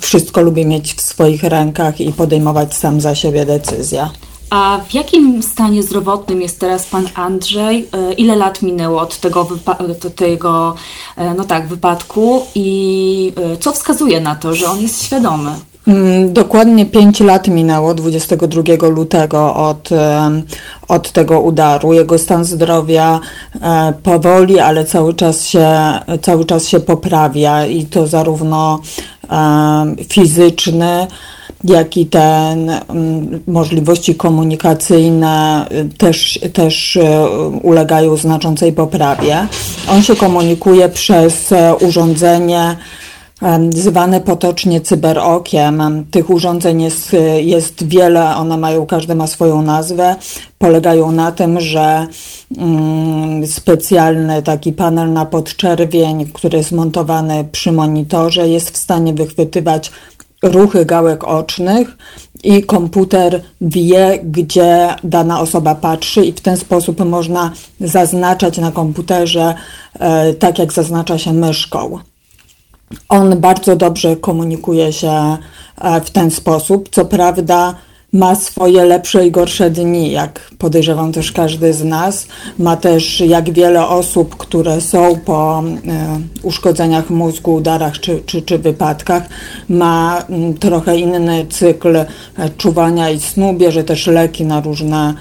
wszystko lubi mieć w swoich rękach i podejmować sam za siebie decyzje. A w jakim stanie zdrowotnym jest teraz pan Andrzej? E, ile lat minęło od tego, wypa- tego e, no tak, wypadku i e, co wskazuje na to, że on jest świadomy? Mm, dokładnie 5 lat minęło 22 lutego od, od tego udaru. Jego stan zdrowia e, powoli, ale cały czas się, cały czas się poprawia i to zarówno fizyczny, jak i ten mm, możliwości komunikacyjne też, też e, ulegają znaczącej poprawie. On się komunikuje przez e, urządzenie zwane potocznie cyberokiem. Tych urządzeń jest, jest wiele, one mają, każde ma swoją nazwę. Polegają na tym, że mm, specjalny taki panel na podczerwień, który jest montowany przy monitorze, jest w stanie wychwytywać ruchy gałek ocznych i komputer wie, gdzie dana osoba patrzy, i w ten sposób można zaznaczać na komputerze, e, tak jak zaznacza się myszką. On bardzo dobrze komunikuje się e, w ten sposób. Co prawda, ma swoje lepsze i gorsze dni, jak podejrzewam też każdy z nas. Ma też, jak wiele osób, które są po e, uszkodzeniach mózgu, udarach czy, czy, czy wypadkach, ma trochę inny cykl e, czuwania i snu, bierze też leki na różne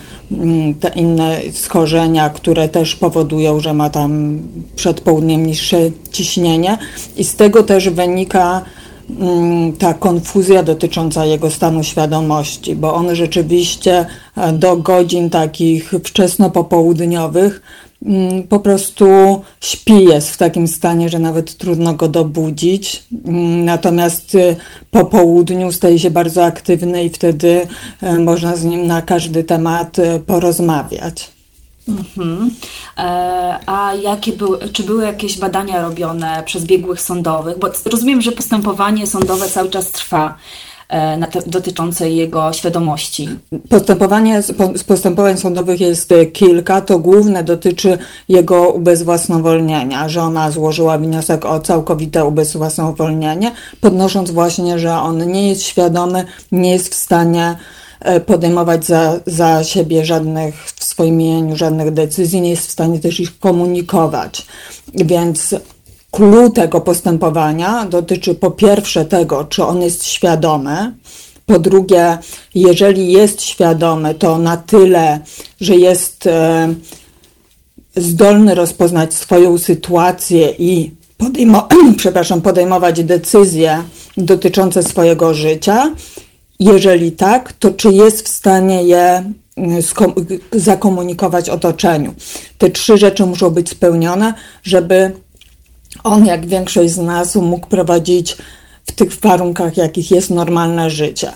te inne schorzenia, które też powodują, że ma tam przed południem niższe ciśnienie i z tego też wynika ta konfuzja dotycząca jego stanu świadomości, bo on rzeczywiście e, do godzin takich wczesno-popołudniowych mm, po prostu śpi, jest w takim stanie, że nawet trudno go dobudzić. Mm, natomiast e, po południu staje się bardzo aktywny i wtedy e, można z nim na każdy temat porozmawiać. Mhm. E, a jakie były, czy były jakieś badania robione przez biegłych sądowych? Bo rozumiem, że postępowanie sądowe cały czas trwa e, dotyczące jego świadomości. Postępowanie postępowań sądowych jest kilka. To główne dotyczy jego ubezwłasnowolnienia. Żona złożyła wniosek o całkowite ubezwłasnowolnienie, podnosząc właśnie, że on nie jest świadomy, nie jest w stanie E, podejmować za, za siebie żadnych, w swoim imieniu żadnych decyzji, nie jest w stanie też ich komunikować. Więc clue tego postępowania dotyczy po pierwsze tego, czy on jest świadomy, po drugie, jeżeli jest świadomy, to na tyle, że jest e, zdolny rozpoznać swoją sytuację i podejmo- przepraszam, podejmować decyzje dotyczące swojego życia, jeżeli tak, to czy jest w stanie je mm, zakomunikować otoczeniu? Te trzy rzeczy muszą być spełnione, żeby on, jak większość z nas, mógł prowadzić w tych warunkach, jakich jest normalne życie.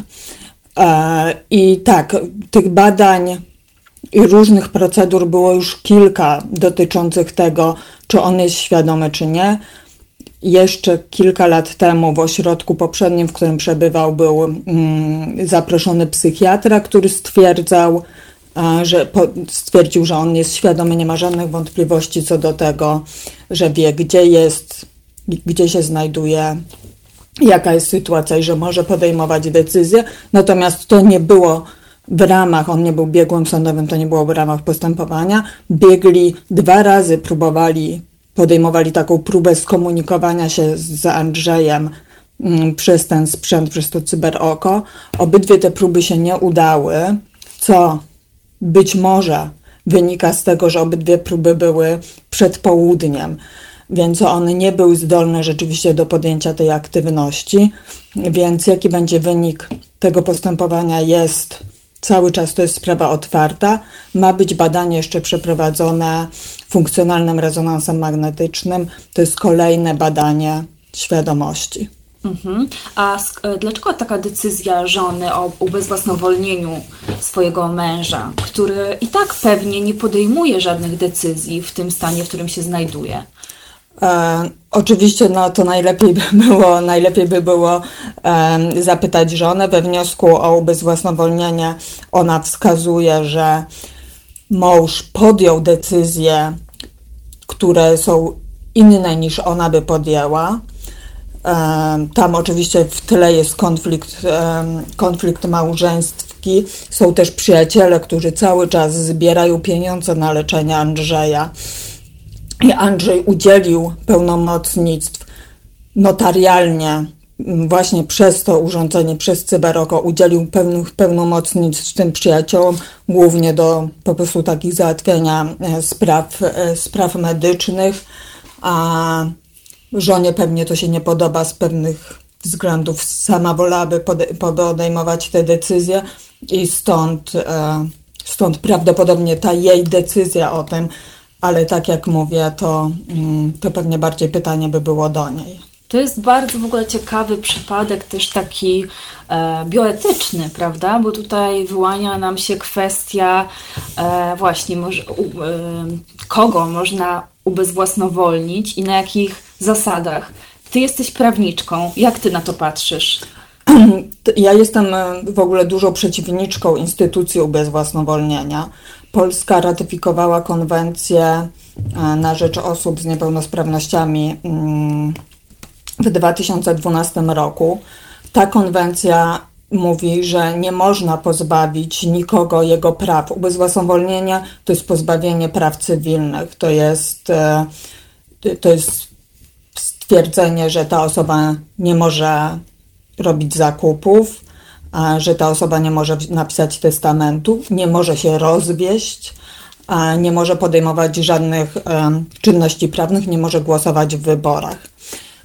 E, I tak, tych badań i różnych procedur było już kilka dotyczących tego, czy on jest świadomy, czy nie. Jeszcze kilka lat temu w ośrodku poprzednim, w którym przebywał, był mm, zaproszony psychiatra, który stwierdzał, że stwierdził, że on jest świadomy, nie ma żadnych wątpliwości co do tego, że wie, gdzie jest, gdzie się znajduje, jaka jest sytuacja i że może podejmować decyzje. Natomiast to nie było w ramach, on nie był biegłym sądowym, to nie było w ramach postępowania. Biegli dwa razy próbowali podejmowali taką próbę skomunikowania się z Andrzejem mm, przez ten sprzęt, przez to cyberoko. Obydwie te próby się nie udały, co być może wynika z tego, że obydwie próby były przed południem. więc on nie był zdolny rzeczywiście do podjęcia tej aktywności. Więc jaki będzie wynik tego postępowania jest cały czas to jest sprawa otwarta. Ma być badanie jeszcze przeprowadzone funkcjonalnym rezonansem magnetycznym. To jest kolejne badanie świadomości. Mhm. A sk- dlaczego taka decyzja żony o ubezwłasnowolnieniu swojego męża, który i tak pewnie nie podejmuje żadnych decyzji w tym stanie, w którym się znajduje? E, oczywiście no, to najlepiej by było, najlepiej by było e, zapytać żonę. We wniosku o ubezwłasnowolnienie ona wskazuje, że mąż podjął decyzje, które są inne niż ona by podjęła. E, tam oczywiście w tle jest konflikt, e, konflikt małżeństwki. Są też przyjaciele, którzy cały czas zbierają pieniądze na leczenie Andrzeja. I Andrzej udzielił pełnomocnictw notarialnie, właśnie przez to urządzenie, przez Cyberoko, udzielił pewnych pełnomocnictw tym przyjaciołom, głównie do po prostu takich załatwiania e, spraw, e, spraw medycznych, a żonie pewnie to się nie podoba z pewnych względów. Sama wolałaby podejmować te decyzje i stąd, e, stąd prawdopodobnie ta jej decyzja o tym, ale tak jak mówię, to, mm, to pewnie bardziej pytanie by było do niej. To jest bardzo w ogóle ciekawy przypadek, też taki e, bioetyczny, prawda? Bo tutaj wyłania nam się kwestia e, właśnie może, u, e, kogo można ubezwłasnowolnić i na jakich zasadach. Ty jesteś prawniczką, jak ty na to patrzysz? Ja jestem e, w ogóle dużą przeciwniczką instytucji ubezwłasnowolnienia. Polska ratyfikowała konwencję e, na rzecz osób z niepełnosprawnościami mm, w 2012 roku. Ta konwencja mówi, że nie można pozbawić nikogo jego praw. Ubezwłasnowolnienie to jest pozbawienie praw cywilnych, to jest, e, to jest stwierdzenie, że ta osoba nie może robić zakupów, że ta osoba nie może napisać testamentu, nie może się rozwieść, nie może podejmować żadnych czynności prawnych, nie może głosować w wyborach.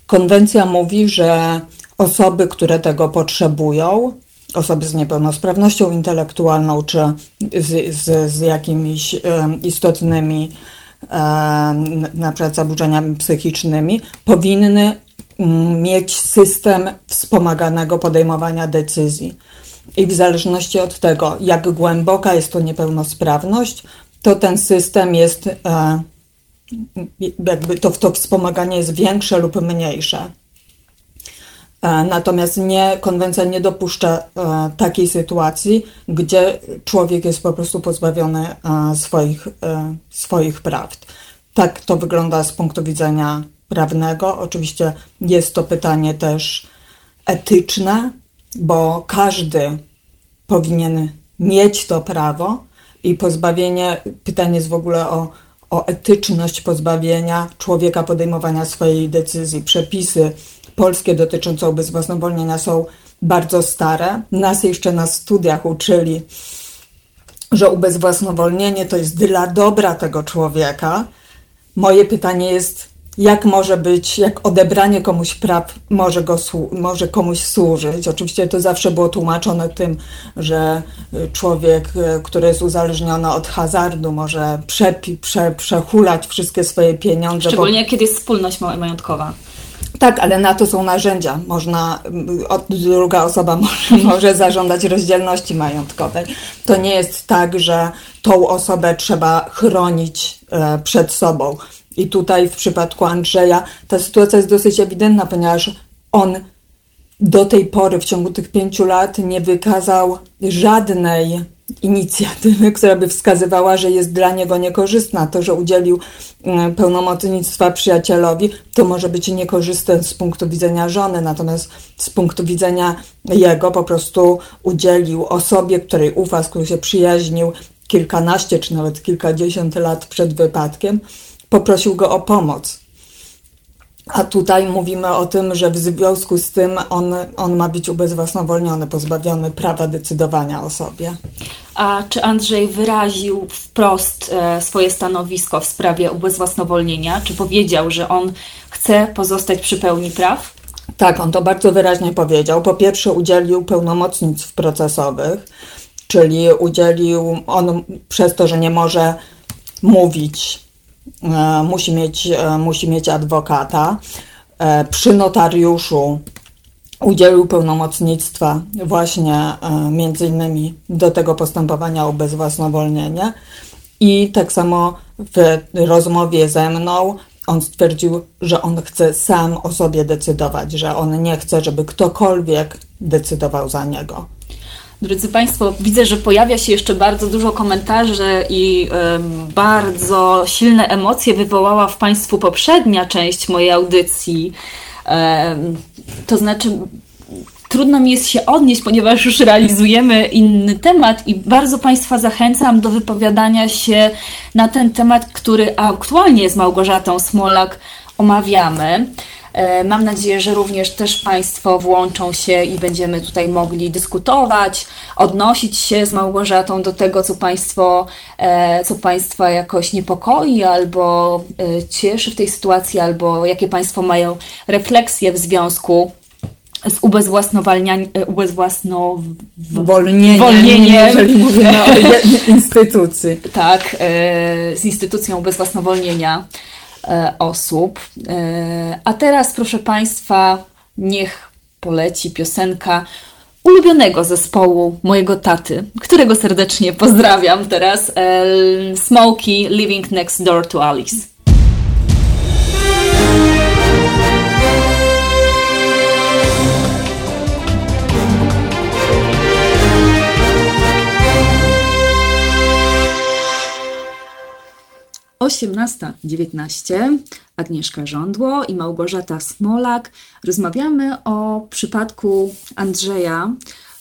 Konwencja mówi, że osoby, które tego potrzebują, osoby z niepełnosprawnością intelektualną czy z, z, z jakimiś istotnymi na przykład zaburzeniami psychicznymi, powinny mieć system wspomaganego podejmowania decyzji. I w zależności od tego, jak głęboka jest to niepełnosprawność, to ten system jest, e, jakby to, to wspomaganie jest większe lub mniejsze. E, natomiast nie, konwencja nie dopuszcza e, takiej sytuacji, gdzie człowiek jest po prostu pozbawiony swoich, swoich praw. Tak to wygląda z punktu widzenia prawnego. Oczywiście jest to pytanie też etyczne, bo każdy powinien mieć to prawo i pozbawienie, pytanie jest w ogóle o, o etyczność pozbawienia człowieka podejmowania swojej decyzji. Przepisy polskie dotyczące ubezwłasnowolnienia są bardzo stare. Nas jeszcze na studiach uczyli, że ubezwłasnowolnienie to jest dla dobra tego człowieka. Moje pytanie jest, jak może być, jak odebranie komuś praw może, go, może komuś służyć. Oczywiście to zawsze było tłumaczone tym, że y, człowiek, y, który jest uzależniony od hazardu, może przepi, prze, przehulać wszystkie swoje pieniądze. Szczególnie bo... kiedy jest wspólność majątkowa. Tak, ale na to są narzędzia. Można, y, druga osoba może, może zażądać rozdzielności majątkowej. To nie jest tak, że tą osobę trzeba chronić e, przed sobą. I tutaj w przypadku Andrzeja ta sytuacja jest dosyć ewidentna, ponieważ on do tej pory, w ciągu tych pięciu lat, nie wykazał żadnej inicjatywy, która by wskazywała, że jest dla niego niekorzystna. To, że udzielił mm, pełnomocnictwa przyjacielowi, to może być niekorzystne z punktu widzenia żony, natomiast z punktu widzenia jego po prostu udzielił osobie, której ufa, z którą się przyjaźnił kilkanaście czy nawet kilkadziesiąt lat przed wypadkiem, poprosił go o pomoc. A tutaj mówimy o tym, że w związku z tym on, on ma być ubezwłasnowolniony, pozbawiony prawa decydowania o sobie. A czy Andrzej wyraził wprost e, swoje stanowisko w sprawie ubezwłasnowolnienia? Czy powiedział, że on chce pozostać przy pełni praw? Tak, on to bardzo wyraźnie powiedział. Po pierwsze, udzielił pełnomocnictw procesowych, czyli udzielił on przez to, że nie może mówić, musi mieć, e, musi mieć adwokata. E, przy notariuszu udzielił pełnomocnictwa właśnie e, między innymi do tego postępowania o bezwłasnowolnienie i tak samo w rozmowie ze mną on stwierdził, że on chce sam o sobie decydować, że on nie chce, żeby ktokolwiek decydował za niego. Drodzy Państwo, widzę, że pojawia się jeszcze bardzo dużo komentarzy i ym, bardzo silne emocje wywołała w Państwu poprzednia część mojej audycji. Ym, to znaczy, trudno mi jest się odnieść, ponieważ już realizujemy inny temat i bardzo Państwa zachęcam do wypowiadania się na ten temat, który aktualnie z Małgorzatą Smolak omawiamy. E, mam nadzieję, że również też Państwo włączą się i będziemy tutaj mogli dyskutować, odnosić się z Małgorzatą do tego, co Państwo, e, co Państwa jakoś niepokoi albo e, cieszy w tej sytuacji, albo jakie Państwo mają refleksje w związku z ubezwłasnowolnieniem, Wolnieniem, Wolnieniem. jeżeli mówimy o instytucji. tak, z instytucją ubezwłasnowolnienia osób. E, A teraz, proszę Państwa, niech poleci piosenka ulubionego zespołu mojego taty, którego serdecznie pozdrawiam teraz, e, Smokey Living Next Door to Alice. Osiemnasta dziewiętnaście. Agnieszka Żądło i Małgorzata Smolak. Rozmawiamy o przypadku Andrzeja,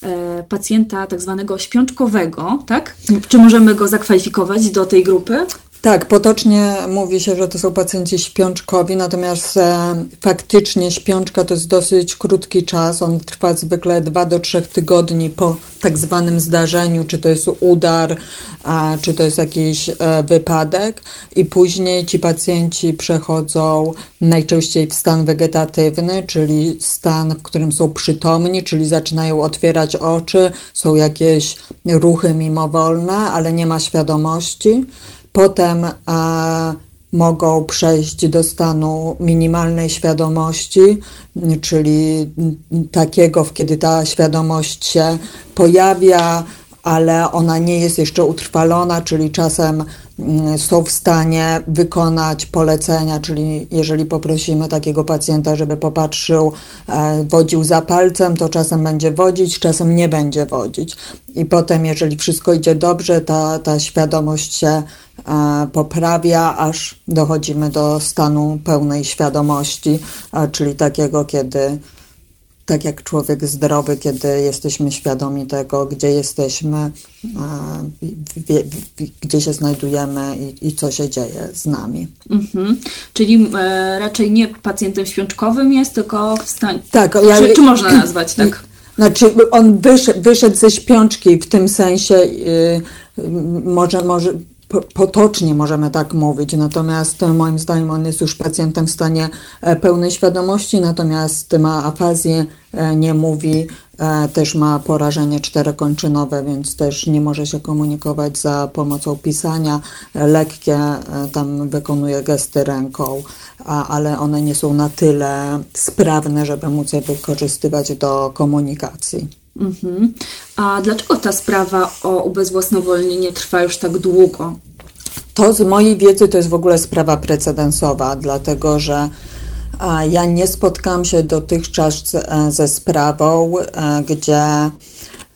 e, pacjenta tak zwanego śpiączkowego, tak? Czy możemy go zakwalifikować do tej grupy? Tak, potocznie mówi się, że to są pacjenci śpiączkowi, natomiast e, faktycznie śpiączka to jest dosyć krótki czas. On trwa zwykle 2 do 3 tygodni po tak zwanym zdarzeniu, czy to jest udar, a, czy to jest jakiś e, wypadek, i później ci pacjenci przechodzą najczęściej w stan wegetatywny, czyli stan, w którym są przytomni, czyli zaczynają otwierać oczy, są jakieś ruchy mimowolne, ale nie ma świadomości. Potem e, mogą przejść do stanu minimalnej świadomości, czyli takiego, w kiedy ta świadomość się pojawia, ale ona nie jest jeszcze utrwalona, czyli czasem są w stanie wykonać polecenia, czyli jeżeli poprosimy takiego pacjenta, żeby popatrzył, e, wodził za palcem, to czasem będzie wodzić, czasem nie będzie wodzić. I potem, jeżeli wszystko idzie dobrze, ta, ta świadomość się e, poprawia, aż dochodzimy do stanu pełnej świadomości, a, czyli takiego, kiedy tak jak człowiek zdrowy, kiedy jesteśmy świadomi tego, gdzie jesteśmy, wie, gdzie się znajdujemy i, i co się dzieje z nami. Mhm. Czyli e, raczej nie pacjentem śpiączkowym jest, tylko w stanie. Tak, ja- czy, czy można nazwać tak? Znaczy, on wyszedł, wyszedł ze śpiączki w tym sensie, yy, może, może potocznie możemy tak mówić, natomiast e, moim zdaniem on jest już pacjentem w stanie e, pełnej świadomości, natomiast ma afazję, e, nie mówi, też ma porażenie czterokończynowe, więc też nie może się komunikować za pomocą pisania. Lekkie tam wykonuje gesty ręką, ale one nie są na tyle sprawne, żeby móc je wykorzystywać do komunikacji. Mhm. A dlaczego ta sprawa o ubezwłasnowolnienie trwa już tak długo? To z mojej wiedzy to jest w ogóle sprawa precedensowa, dlatego że ja nie spotkałam się dotychczas e, ze sprawą, e, gdzie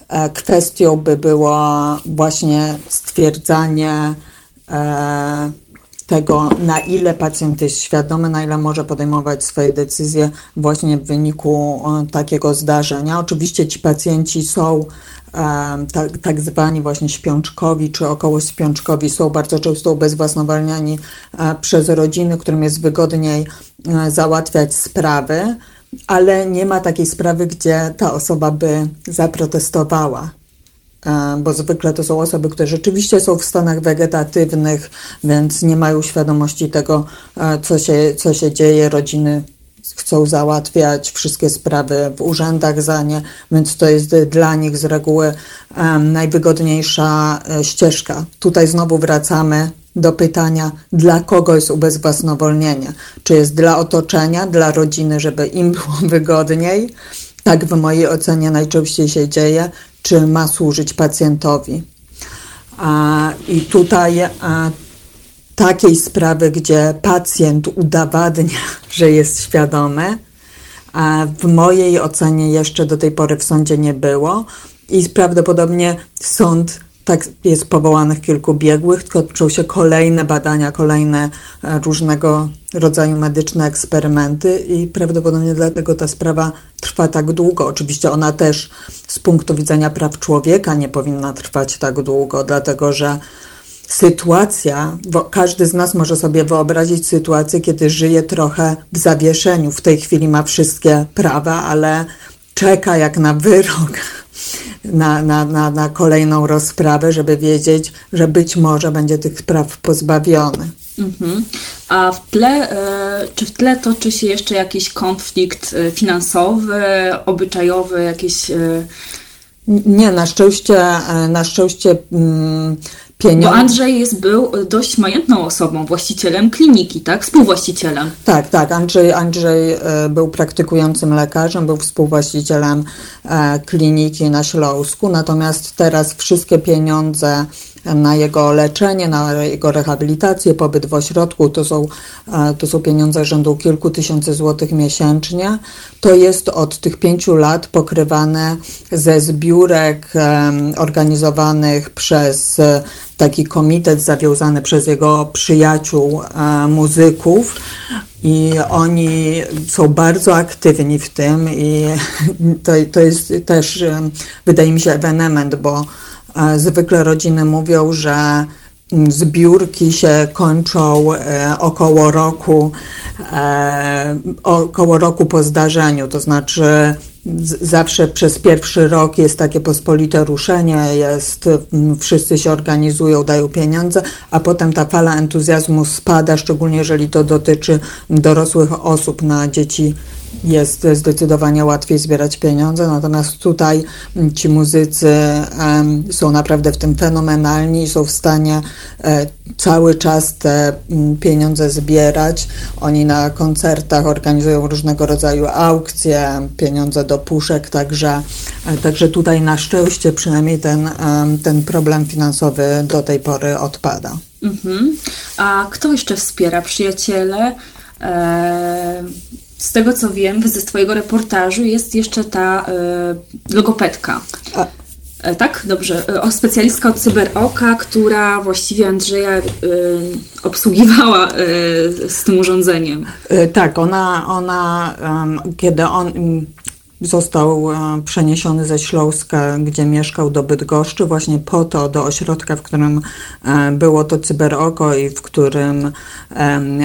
e, kwestią by było właśnie stwierdzanie tego, na ile pacjent jest świadomy, na ile może podejmować swoje decyzje właśnie w wyniku e, takiego zdarzenia. Oczywiście ci pacjenci są e, tak, tak zwani właśnie śpiączkowi czy około śpiączkowi, są bardzo często ubezwłasnowolniani e, przez rodziny, którym jest wygodniej załatwiać sprawy, ale nie ma takiej sprawy, gdzie ta osoba by zaprotestowała bo zwykle to są osoby, które rzeczywiście są w stanach wegetatywnych, więc nie mają świadomości tego, co się, co się dzieje. Rodziny chcą załatwiać wszystkie sprawy w urzędach za nie, więc to jest dla nich z reguły um, najwygodniejsza e, ścieżka. Tutaj znowu wracamy do pytania, dla kogo jest ubezwłasnowolnienie? Czy jest dla otoczenia, dla rodziny, żeby im było wygodniej? Tak w mojej ocenie najczęściej się dzieje, czy ma służyć pacjentowi? A, I tutaj takiej sprawy, gdzie pacjent udowadnia, że jest świadomy, w mojej ocenie jeszcze do tej pory w sądzie nie było i prawdopodobnie sąd tak jest powołanych kilku biegłych, toczą się kolejne badania, kolejne e, różnego rodzaju medyczne eksperymenty i prawdopodobnie dlatego ta sprawa trwa tak długo. Oczywiście ona też z punktu widzenia praw człowieka nie powinna trwać tak długo, dlatego że sytuacja, każdy z nas może sobie wyobrazić sytuację, kiedy żyje trochę w zawieszeniu. W tej chwili ma wszystkie prawa, ale czeka jak na wyrok, na, na, na, na kolejną rozprawę, żeby wiedzieć, że być może będzie tych praw pozbawiony. Mhm. A w tle, e, czy w tle toczy się jeszcze jakiś konflikt e, finansowy, obyczajowy, jakieś. E, Nie, na szczęście, na szczęście pieniądze. Bo Andrzej jest, był dość majętną osobą, właścicielem kliniki, tak? Współwłaścicielem. Tak, tak. Andrzej, Andrzej e, był praktykującym lekarzem, był współwłaścicielem e, kliniki na Śląsku, natomiast teraz wszystkie pieniądze na jego leczenie, na jego rehabilitację, pobyt w ośrodku, to są, e, to są pieniądze rzędu kilku tysięcy złotych miesięcznie. To jest od tych pięciu lat pokrywane ze zbiórek organizowanych przez taki komitet zawiązany przez jego przyjaciół e, muzyków. I oni są bardzo aktywni w tym, i to, to jest też, wydaje mi się, ewenement, bo e, zwykle rodziny mówią, że zbiórki się kończą e, około roku, około roku po zdarzeniu, to znaczy zawsze przez pierwszy rok jest takie pospolite ruszenie, jest, wszyscy się organizują, dają pieniądze, a potem ta fala entuzjazmu spada, szczególnie jeżeli to dotyczy dorosłych osób na dzieci jest zdecydowanie łatwiej zbierać pieniądze, natomiast tutaj ci muzycy są naprawdę w tym fenomenalni są w stanie e, cały czas te pieniądze zbierać. Oni na koncertach organizują różnego rodzaju aukcje, pieniądze do puszek, także, e, także tutaj na szczęście przynajmniej ten, ten problem finansowy do tej pory odpada. Mhm. A kto jeszcze wspiera? Przyjaciele? E, z tego co wiem ze Twojego reportażu jest jeszcze ta y, logopedka. A. E, tak, dobrze. O, specjalistka od CyberOka, która właściwie Andrzeja y, obsługiwała y, z tym urządzeniem. Tak, ona, ona kiedy on Został e, przeniesiony ze Śląska, gdzie mieszkał do Bydgoszczy, właśnie po to do ośrodka, w którym e, było to cyberoko i w którym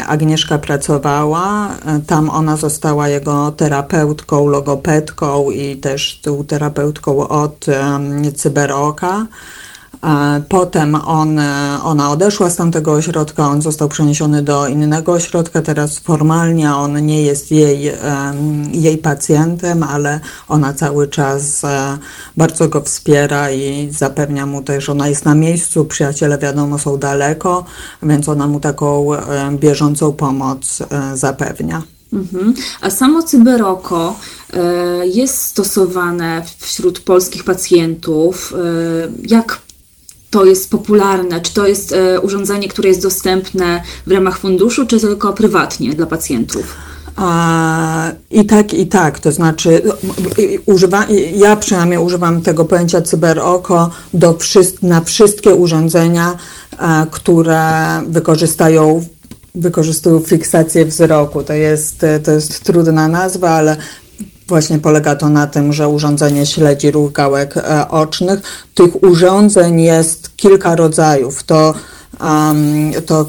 Agnieszka pracowała. E, tam ona została jego terapeutką, logopedką i też tą terapeutką od cyberoka. Potem on, ona odeszła z tamtego ośrodka, on został przeniesiony do innego ośrodka. Teraz formalnie on nie jest jej, jej pacjentem, ale ona cały czas e, bardzo go wspiera i zapewnia mu też, ona jest na miejscu, przyjaciele wiadomo są daleko, więc ona mu taką bieżącą pomoc e, zapewnia. Mhm. A samo cyberoko e, jest stosowane wśród polskich pacjentów. Jak to jest popularne? Czy to jest e, urządzenie, które jest dostępne w ramach funduszu, czy tylko prywatnie dla pacjentów? I tak, i tak. To znaczy, używa, ja przynajmniej używam tego pojęcia cyberoko do na wszystkie urządzenia, które wykorzystają wykorzystują fiksację wzroku. To jest, to jest trudna nazwa, ale Właśnie polega to na tym, że urządzenie śledzi ruch gałek e, ocznych. Tych urządzeń jest kilka rodzajów. To, to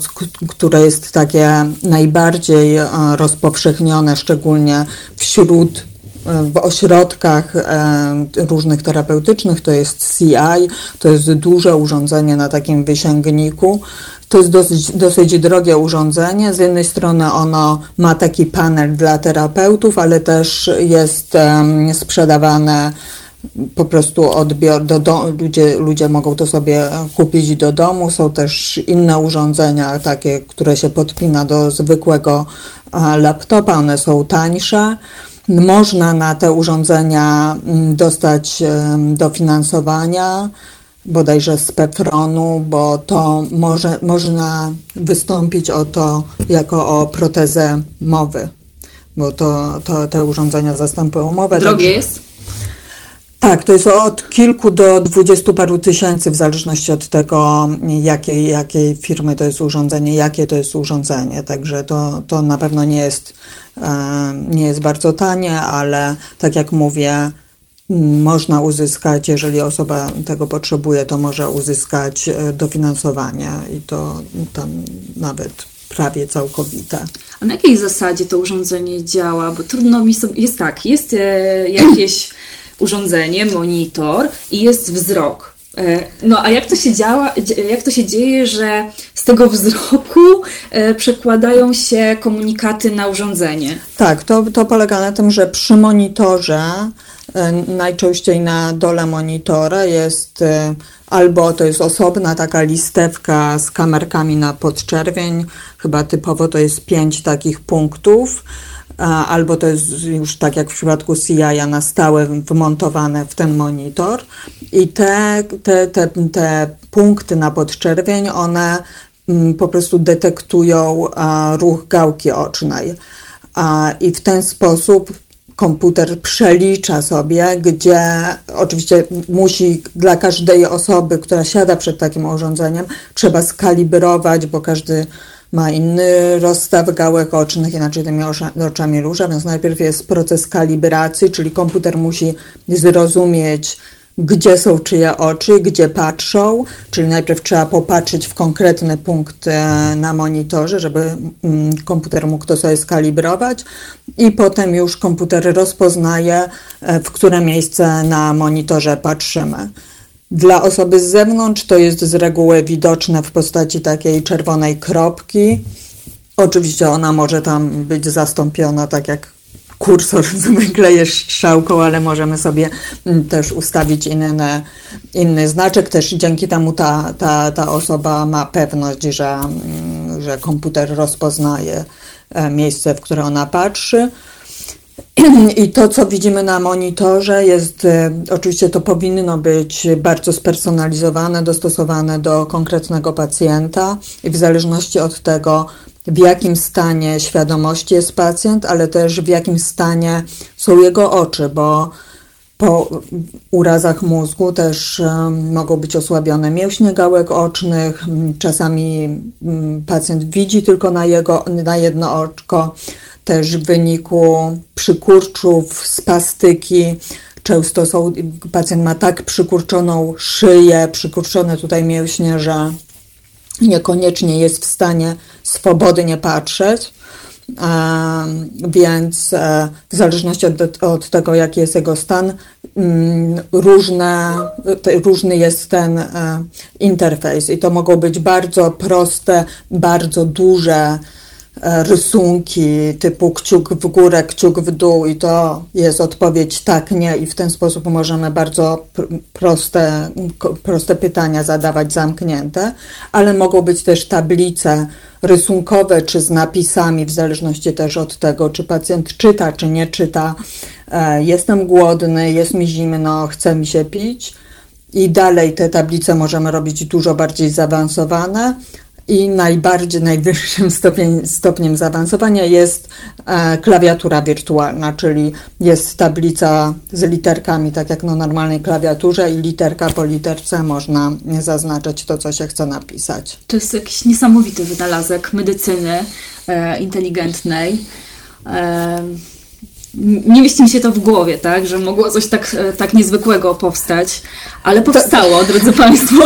które jest takie najbardziej e, rozpowszechnione, szczególnie wśród w ośrodkach e, różnych terapeutycznych, to jest CI, to jest duże urządzenie na takim wysięgniku. To jest dosyć, dosyć drogie urządzenie. Z jednej strony ono ma taki panel dla terapeutów, ale też jest sprzedawane po prostu odbior, do, do, ludzie, ludzie mogą to sobie kupić do domu. Są też inne urządzenia, takie, które się podpina do zwykłego laptopa, one są tańsze. Można na te urządzenia mm, dostać dofinansowania, bodajże z Pefronu, bo to może, można wystąpić o to jako o protezę mowy, bo to, to te urządzenia zastępują mowę. Drogie jest? Tak, to jest od kilku do dwudziestu paru tysięcy, w zależności od tego, jakiej, jakiej firmy to jest urządzenie, jakie to jest urządzenie. Także to, to na pewno nie jest, nie jest bardzo tanie, ale tak jak mówię, można uzyskać, jeżeli osoba tego potrzebuje, to może uzyskać e, dofinansowanie i to tam nawet prawie całkowite. A na jakiej zasadzie to urządzenie działa? Bo trudno mi sobie. Jest tak, jest e, jakieś urządzenie, monitor i jest wzrok. E, no a jak to się działa, jak to się dzieje, że z tego wzroku e, przekładają się komunikaty na urządzenie? Tak, to, to polega na tym, że przy monitorze, e, najczęściej na dole monitora jest albo to jest osobna taka listewka z kamerkami na podczerwień, chyba typowo to jest pięć takich punktów, albo to jest już tak jak w przypadku CI na stałe wmontowane w ten monitor i te, te, te, te punkty na podczerwień, one mm, po prostu detektują ruch gałki ocznej. I w ten sposób komputer przelicza sobie, gdzie oczywiście musi dla każdej osoby, która siada przed takim urządzeniem, trzeba skalibrować, bo każdy ma inny rozstaw gałek ocznych, inaczej tymi oczami róża, więc najpierw jest proces kalibracji, czyli komputer musi zrozumieć, gdzie są czyje oczy, gdzie patrzą, czyli najpierw trzeba popatrzeć w konkretny punkt e, na monitorze, żeby mm, komputer mógł to sobie skalibrować i potem już komputer rozpoznaje, e, w które miejsce na monitorze patrzymy. Dla osoby z zewnątrz to jest z reguły widoczne w postaci takiej czerwonej kropki. Oczywiście ona może tam być zastąpiona tak jak kursor zwykle jest strzałką, ale możemy sobie mm, też ustawić inny, inny znaczek. Też dzięki temu ta, ta, ta osoba ma pewność, że, mm, że komputer rozpoznaje e, miejsce, w które ona patrzy. I to, co widzimy na monitorze, jest e, oczywiście to powinno być bardzo spersonalizowane, dostosowane do konkretnego pacjenta i w zależności od tego, w jakim stanie świadomości jest pacjent, ale też w jakim stanie są jego oczy, bo po urazach mózgu też mogą być osłabione mięśnie gałek ocznych. Czasami um, pacjent widzi tylko na, jego, na jedno oczko też w wyniku przykurczów, spastyki. Często są, pacjent ma tak przykurczoną szyję, przykurczone tutaj mięśnie, że niekoniecznie jest w stanie swobodnie patrzeć. Więc e, w zależności od, od, tego, jaki jest jego stan, mm, różne, różny jest ten e, interfejs. I to mogą być bardzo proste, bardzo duże rysunki typu kciuk w górę, kciuk w dół i to jest odpowiedź tak, nie i w ten sposób możemy bardzo proste, proste pytania zadawać zamknięte, ale mogą być też tablice rysunkowe czy z napisami w zależności też od tego, czy pacjent czyta, czy nie czyta. E, jestem głodny, jest mi zimno, chce mi się pić. I dalej te tablice możemy robić dużo bardziej zaawansowane, i najbardziej, najwyższym stopień, stopniem zaawansowania jest e, klawiatura wirtualna, czyli jest tablica z literkami, tak jak na normalnej klawiaturze i literka po literce można zaznaczać to, co się chce napisać. To jest jakiś niesamowity wynalazek medycyny e, inteligentnej. E, nie mieści mi się to w głowie, tak, że mogło coś tak, e, tak niezwykłego powstać, ale powstało, drodzy Państwo.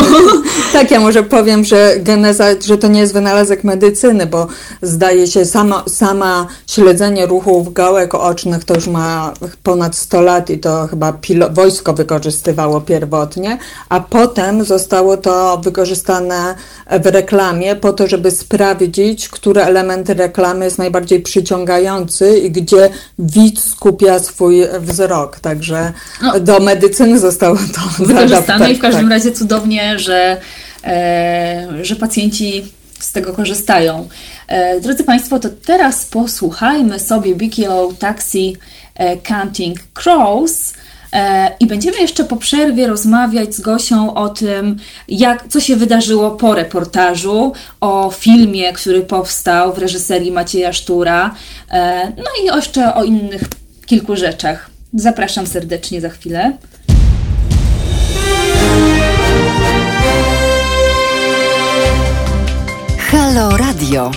Tak, ja może powiem, że geneza, że to nie jest wynalazek medycyny, bo zdaje się sama, sama śledzenie ruchów gałek ocznych to już ma ponad 100 lat i to chyba pilo, wojsko wykorzystywało pierwotnie, a potem zostało to wykorzystane w reklamie po to, żeby sprawdzić, które elementy reklamy jest najbardziej przyciągający i gdzie widz skupia swój wzrok. Także No. do medycyny zostało to Wykorzystane i w zaadaptowane. każdym Tak. razie cudownie, że, e, że pacjenci z tego korzystają. E, drodzy Państwo, to teraz posłuchajmy sobie BKO Taxi e, Counting Crows. E, I będziemy jeszcze po przerwie rozmawiać z Gosią o tym, jak, co się wydarzyło po reportażu, o filmie, który powstał w reżyserii Macieja Sztura, e, no i jeszcze o innych kilku rzeczach. Zapraszam serdecznie za chwilę. Halo Radio.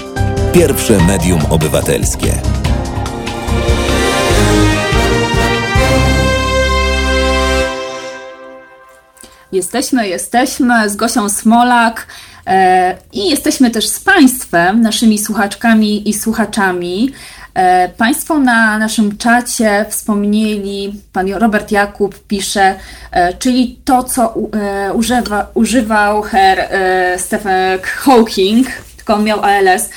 Pierwsze medium obywatelskie. Jesteśmy, jesteśmy z Gosią Smolak e, i jesteśmy też z Państwem, naszymi słuchaczkami i słuchaczami. E, państwo na naszym czacie wspomnieli, pan Robert Jakub pisze, e, czyli to, co używa, używał Herr e, Stephen Hawking, tylko on miał ALS.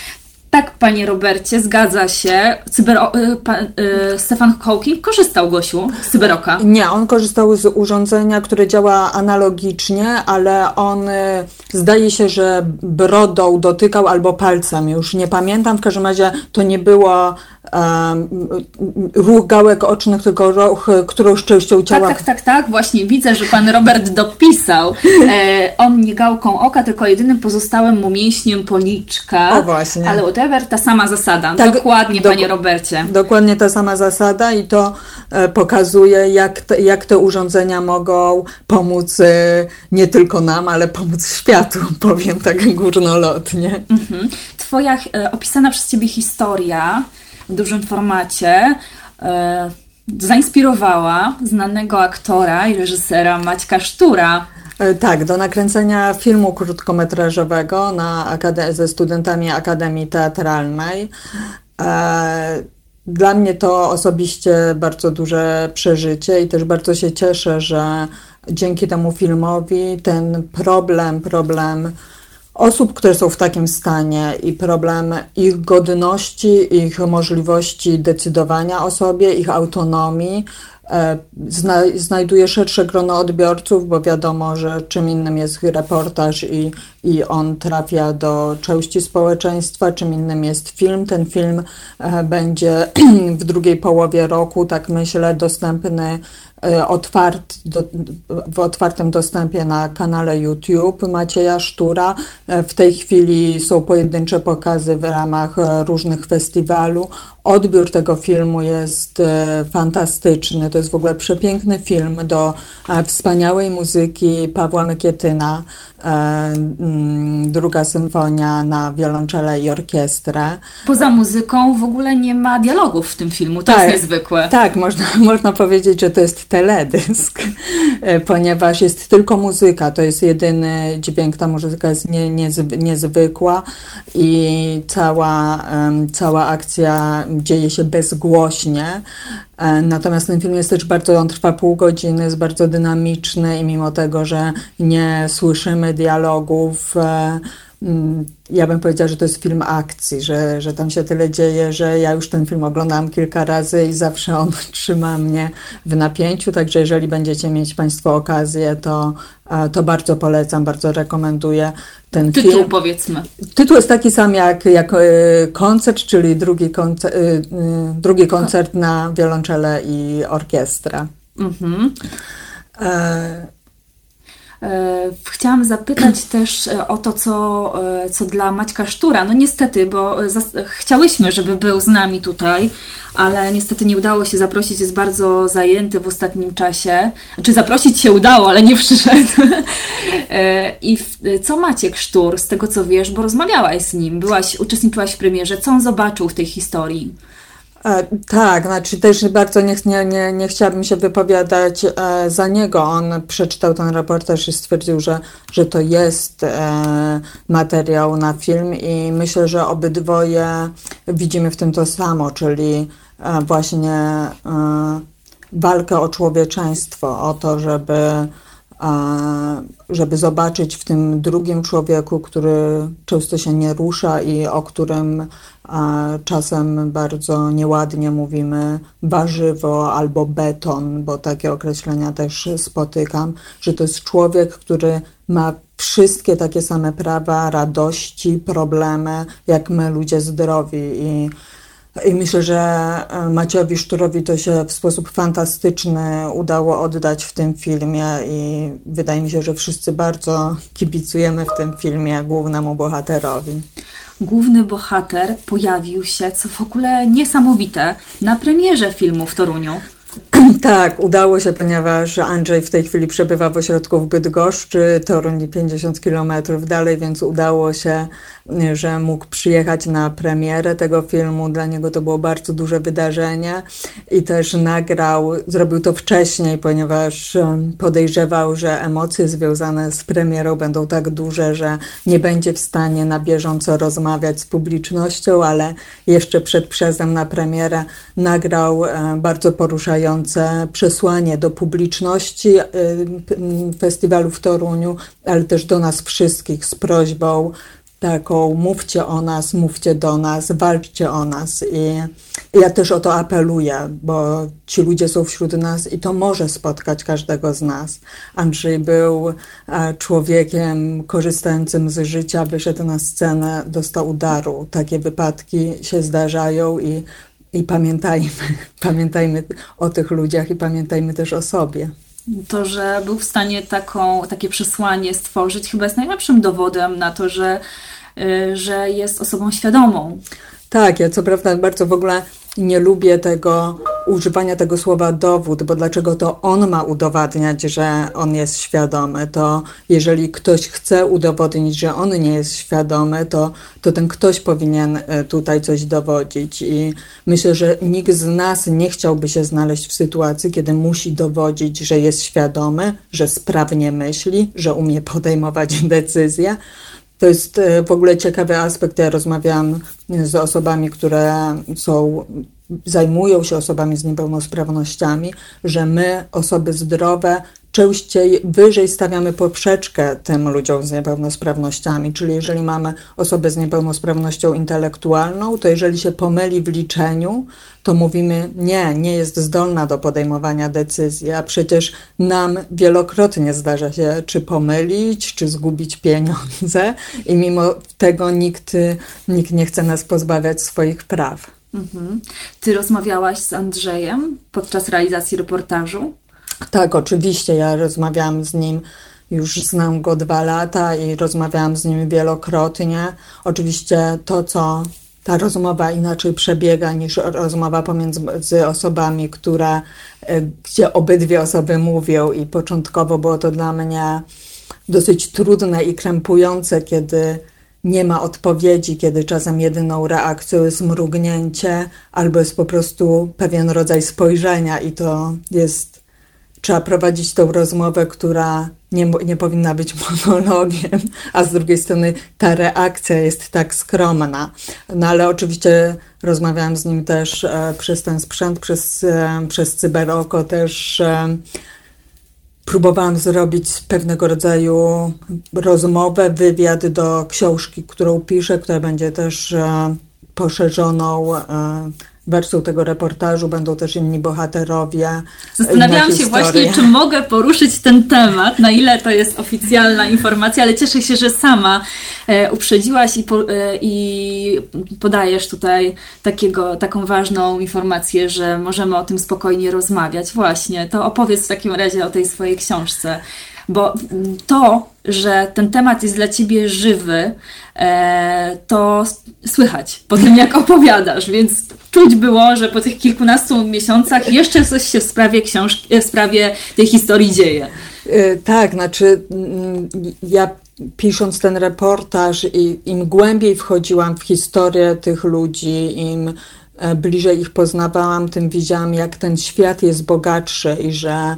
Tak, panie Robercie, zgadza się. E, pa, e, Stefan Hawking korzystał, Gosiu, z Cyberoka. Nie, on korzystał z urządzenia, które działa analogicznie, ale on y, zdaje się, że brodą dotykał albo palcem, już nie pamiętam. W każdym razie to nie było ruch gałek ocznych, tylko ruch, którąś częścią Tak, ciała. tak, tak, tak. Właśnie widzę, że pan Robert dopisał. E, on nie gałką oka, tylko jedynym pozostałym mu mięśniem policzka. O, właśnie. Ale whatever, ta sama zasada. Tak, Dokładnie, dok- panie Robercie. Dokładnie ta sama zasada i to e, pokazuje, jak te, jak te urządzenia mogą pomóc e, nie tylko nam, ale pomóc światu, powiem tak górnolotnie. Mhm. Twoja opisana przez ciebie historia w dużym formacie e, zainspirowała znanego aktora i reżysera Maćka Sztura. E, Tak, do nakręcenia filmu krótkometrażowego na ze studentami Akademii Teatralnej. E, Dla mnie to osobiście bardzo duże przeżycie i też bardzo się cieszę, że dzięki temu filmowi ten problem, problem osób, które są w takim stanie i problem ich godności, ich możliwości decydowania o sobie, ich autonomii, e, zna, znajduje szersze grono odbiorców, bo wiadomo, że czym innym jest reportaż i, i on trafia do części społeczeństwa, czym innym jest film. Ten film e, będzie w drugiej połowie roku, tak myślę, dostępny e, otwart, do, w otwartym dostępie na kanale YouTube Macieja Sztura. E, W tej chwili są pojedyncze pokazy w ramach e, różnych festiwalu. Odbiór tego filmu jest e, fantastyczny. To jest w ogóle przepiękny film do e, wspaniałej muzyki Pawła Mykietyna. E, mm, Druga symfonia na wiolonczele i orkiestrę. Poza muzyką w ogóle nie ma dialogów w tym filmu. To jest niezwykłe. Tak, można, można powiedzieć, że to jest teledysk, ponieważ jest tylko muzyka, to jest jedyny dźwięk, ta muzyka jest nie, niezw- niezwykła i cała, cała akcja dzieje się bezgłośnie. E, Natomiast ten film jest też bardzo, on trwa pół godziny, jest bardzo dynamiczny i mimo tego, że nie słyszymy dialogów, e, ja bym powiedziała, że to jest film akcji, że, że tam się tyle dzieje, że ja już ten film oglądałam kilka razy i zawsze on trzyma mnie w napięciu, także jeżeli będziecie mieć Państwo okazję, to, e, to bardzo polecam, bardzo rekomenduję ten Tytuł film. powiedzmy. Tytuł jest taki sam jak, jak e, koncert, czyli drugi, konce, e, e, drugi koncert na wiolonczele i orkiestrę. Mhm. E, Chciałam zapytać też e, o to, co, e, co dla Maćka Sztura. No niestety, bo e, chciałyśmy, żeby był z nami tutaj, ale niestety nie udało się zaprosić, jest bardzo zajęty w ostatnim czasie. Czy zaprosić się udało, ale nie przyszedł. E, I co Maciek Sztur, z tego co wiesz, bo rozmawiałaś z nim, byłaś, uczestniczyłaś w premierze, co on zobaczył w tej historii? E, tak, znaczy też bardzo nie, nie, nie, chciałabym się wypowiadać e, za niego. On przeczytał ten reportaż i stwierdził, że, że to jest e, materiał na film i myślę, że obydwoje widzimy w tym to samo, czyli właśnie walkę o człowieczeństwo, o to, żeby żeby zobaczyć w tym drugim człowieku, który często się nie rusza i o którym czasem bardzo nieładnie mówimy warzywo albo beton, bo takie określenia też spotykam, że to jest człowiek, który ma wszystkie takie same prawa, radości, problemy, jak my ludzie zdrowi. I i myślę, że e, Maciejowi Szturowi to się w sposób fantastyczny udało oddać w tym filmie i wydaje mi się, że wszyscy bardzo kibicujemy w tym filmie głównemu bohaterowi. Główny bohater pojawił się, co w ogóle niesamowite, na premierze filmu w Toruniu. Tak, udało się, ponieważ Andrzej w tej chwili przebywa w ośrodku w Bydgoszczy, Toruń 50 kilometrów dalej, więc udało się że mógł przyjechać na premierę tego filmu. Dla niego to było bardzo duże wydarzenie i też nagrał, zrobił to wcześniej, ponieważ podejrzewał, że emocje związane z premierą będą tak duże, że nie będzie w stanie na bieżąco rozmawiać z publicznością, ale jeszcze przed przezem na premierę nagrał bardzo poruszające przesłanie do publiczności festiwalu w Toruniu, ale też do nas wszystkich z prośbą taką mówcie o nas, mówcie do nas, walczcie o nas. I ja też o to apeluję, bo ci ludzie są wśród nas i to może spotkać każdego z nas. Andrzej był e, człowiekiem korzystającym z życia, wyszedł na scenę, dostał udaru. Takie wypadki się zdarzają i, i pamiętajmy, pamiętajmy o tych ludziach i pamiętajmy też o sobie to, że był w stanie taką, takie przesłanie stworzyć, chyba jest najlepszym dowodem na to, że, y, że jest osobą świadomą. Tak, ja co prawda bardzo w ogóle nie lubię tego używania tego słowa dowód, bo dlaczego to on ma udowadniać, że on jest świadomy? To jeżeli ktoś chce udowodnić, że on nie jest świadomy, to, to ten ktoś powinien e, tutaj coś dowodzić. I myślę, że nikt z nas nie chciałby się znaleźć w sytuacji, kiedy musi dowodzić, że jest świadomy, że sprawnie myśli, że umie podejmować decyzje. To jest e, w ogóle ciekawy aspekt. Ja rozmawiałam z osobami, które są zajmują się osobami z niepełnosprawnościami, że my, osoby zdrowe, częściej wyżej stawiamy poprzeczkę tym ludziom z niepełnosprawnościami. Czyli jeżeli mamy osobę z niepełnosprawnością intelektualną, to jeżeli się pomyli w liczeniu, to mówimy nie, nie jest zdolna do podejmowania decyzji, a przecież nam wielokrotnie zdarza się czy pomylić, czy zgubić pieniądze i mimo tego nikt, nikt nie chce nas pozbawiać swoich praw. Mhm. Ty rozmawiałaś z Andrzejem podczas realizacji reportażu? Tak, oczywiście. Ja rozmawiałam z nim, już znam go dwa lata i rozmawiałam z nim wielokrotnie. Oczywiście to, co ta rozmowa inaczej przebiega niż rozmowa pomiędzy osobami, które, e, gdzie obydwie osoby mówią i początkowo było to dla mnie dosyć trudne i krępujące, kiedy nie ma odpowiedzi, kiedy czasem jedyną reakcją jest mrugnięcie albo jest po prostu pewien rodzaj spojrzenia i to jest, trzeba prowadzić tą rozmowę, która nie, nie powinna być monologiem, a z drugiej strony ta reakcja jest tak skromna. No ale oczywiście rozmawiałam z nim też e, przez ten sprzęt, przez, e, przez cyberoko też e, próbowałam zrobić pewnego rodzaju rozmowę, wywiad do książki, którą piszę, która będzie też e, poszerzoną e, wersją tego reportażu będą też inni bohaterowie. Zastanawiałam się właśnie, czy mogę poruszyć ten temat, na ile to jest oficjalna informacja, ale cieszę się, że sama e, uprzedziłaś i, po, e, i podajesz tutaj takiego, taką ważną informację, że możemy o tym spokojnie rozmawiać. Właśnie, to opowiedz w takim razie o tej swojej książce. Bo to, że ten temat jest dla ciebie żywy, e, to słychać po tym, jak opowiadasz, więc czuć było, że po tych kilkunastu miesiącach jeszcze coś się w sprawie książki, w sprawie tej historii dzieje. E, tak, znaczy mm, ja pisząc ten reportaż im głębiej wchodziłam w historię tych ludzi, im bliżej ich poznawałam, tym widziałam, jak ten świat jest bogatszy i że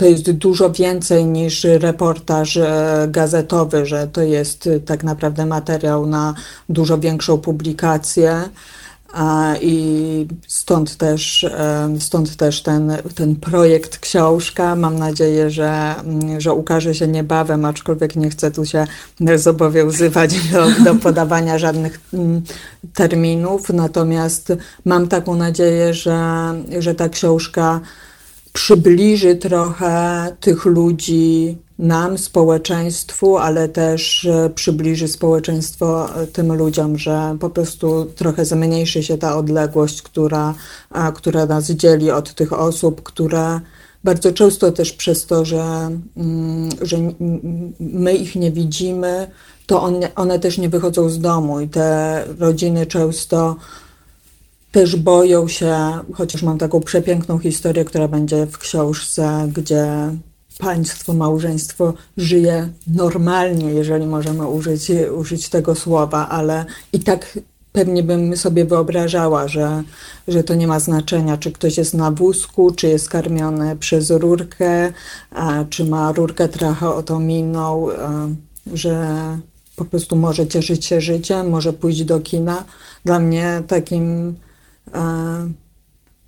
to jest dużo więcej niż reportaż e, gazetowy, że to jest e, tak naprawdę materiał na dużo większą publikację. I stąd też, e, stąd też ten, ten projekt książka. Mam nadzieję, że, mm, że ukaże się niebawem, aczkolwiek nie chcę tu się zobowiązywać do, do podawania żadnych mm, terminów. Natomiast mam taką nadzieję, że, że ta książka przybliży trochę tych ludzi nam, społeczeństwu, ale też e, przybliży społeczeństwo e, tym ludziom, że po prostu trochę zmniejszy się ta odległość, która, która nas dzieli od tych osób, które bardzo często też przez to, że, mm, że my ich nie widzimy, to one, one też nie wychodzą z domu i te rodziny często też boją się, chociaż mam taką przepiękną historię, która będzie w książce, gdzie państwo, małżeństwo żyje normalnie, jeżeli możemy użyć, użyć tego słowa, ale i tak pewnie bym sobie wyobrażała, że, że to nie ma znaczenia, czy ktoś jest na wózku, czy jest karmiony przez rurkę, a, czy ma rurkę tracheotominą, że po prostu może cieszyć się życiem, może pójść do kina. Dla mnie takim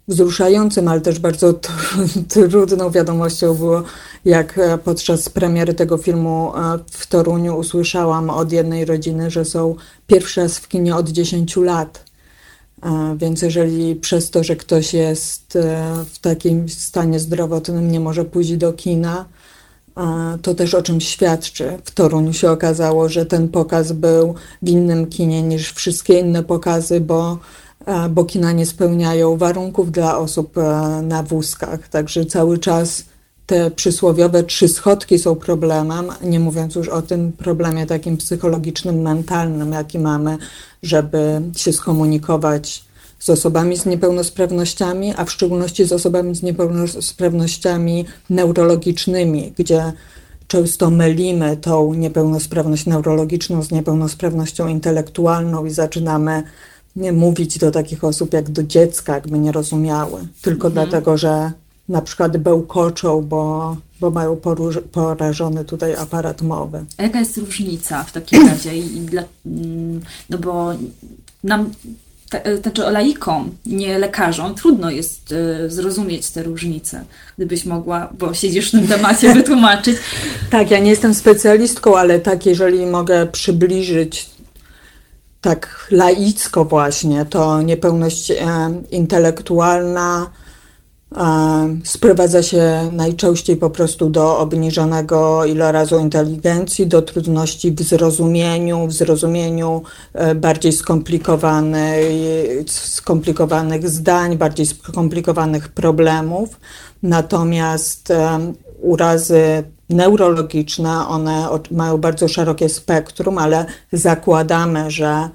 wzruszającym, ale też bardzo trudną wiadomością było, jak e, podczas premiery tego filmu e, w Toruniu usłyszałam od jednej rodziny, że są pierwszy raz w kinie od 10 lat. E, więc jeżeli przez to, że ktoś jest w takim stanie zdrowotnym, nie może pójść do kina, to też o czymś świadczy. W Toruniu się okazało, że ten pokaz był w innym kinie niż wszystkie inne pokazy, bo bo kina nie spełniają warunków dla osób e, na wózkach. Także cały czas te przysłowiowe trzy schodki są problemem, nie mówiąc już o tym problemie takim psychologicznym, mentalnym, jaki mamy, żeby się skomunikować z osobami z niepełnosprawnościami, a w szczególności z osobami z niepełnosprawnościami neurologicznymi, gdzie często mylimy tą niepełnosprawność neurologiczną z niepełnosprawnością intelektualną i zaczynamy nie mówić do takich osób jak do dziecka, jakby nie rozumiały, tylko mhm. dlatego, że na przykład bełkoczą, bo, bo mają porażony tutaj aparat mowy. A jaka jest różnica w takim razie? I dla, mm, no bo nam, te, znaczy laikom, nie lekarzom, trudno jest y, zrozumieć te różnice. Gdybyś mogła, bo siedzisz w tym temacie, wytłumaczyć. tak, ja nie jestem specjalistką, ale tak, jeżeli mogę przybliżyć tak laicko właśnie, to niepełność e, intelektualna e, sprowadza się najczęściej po prostu do obniżonego ilorazu inteligencji, do trudności w zrozumieniu, w zrozumieniu e, bardziej skomplikowanych, skomplikowanych zdań, bardziej skomplikowanych problemów. Natomiast urazy neurologiczne, one mają bardzo szerokie spektrum, ale zakładamy, że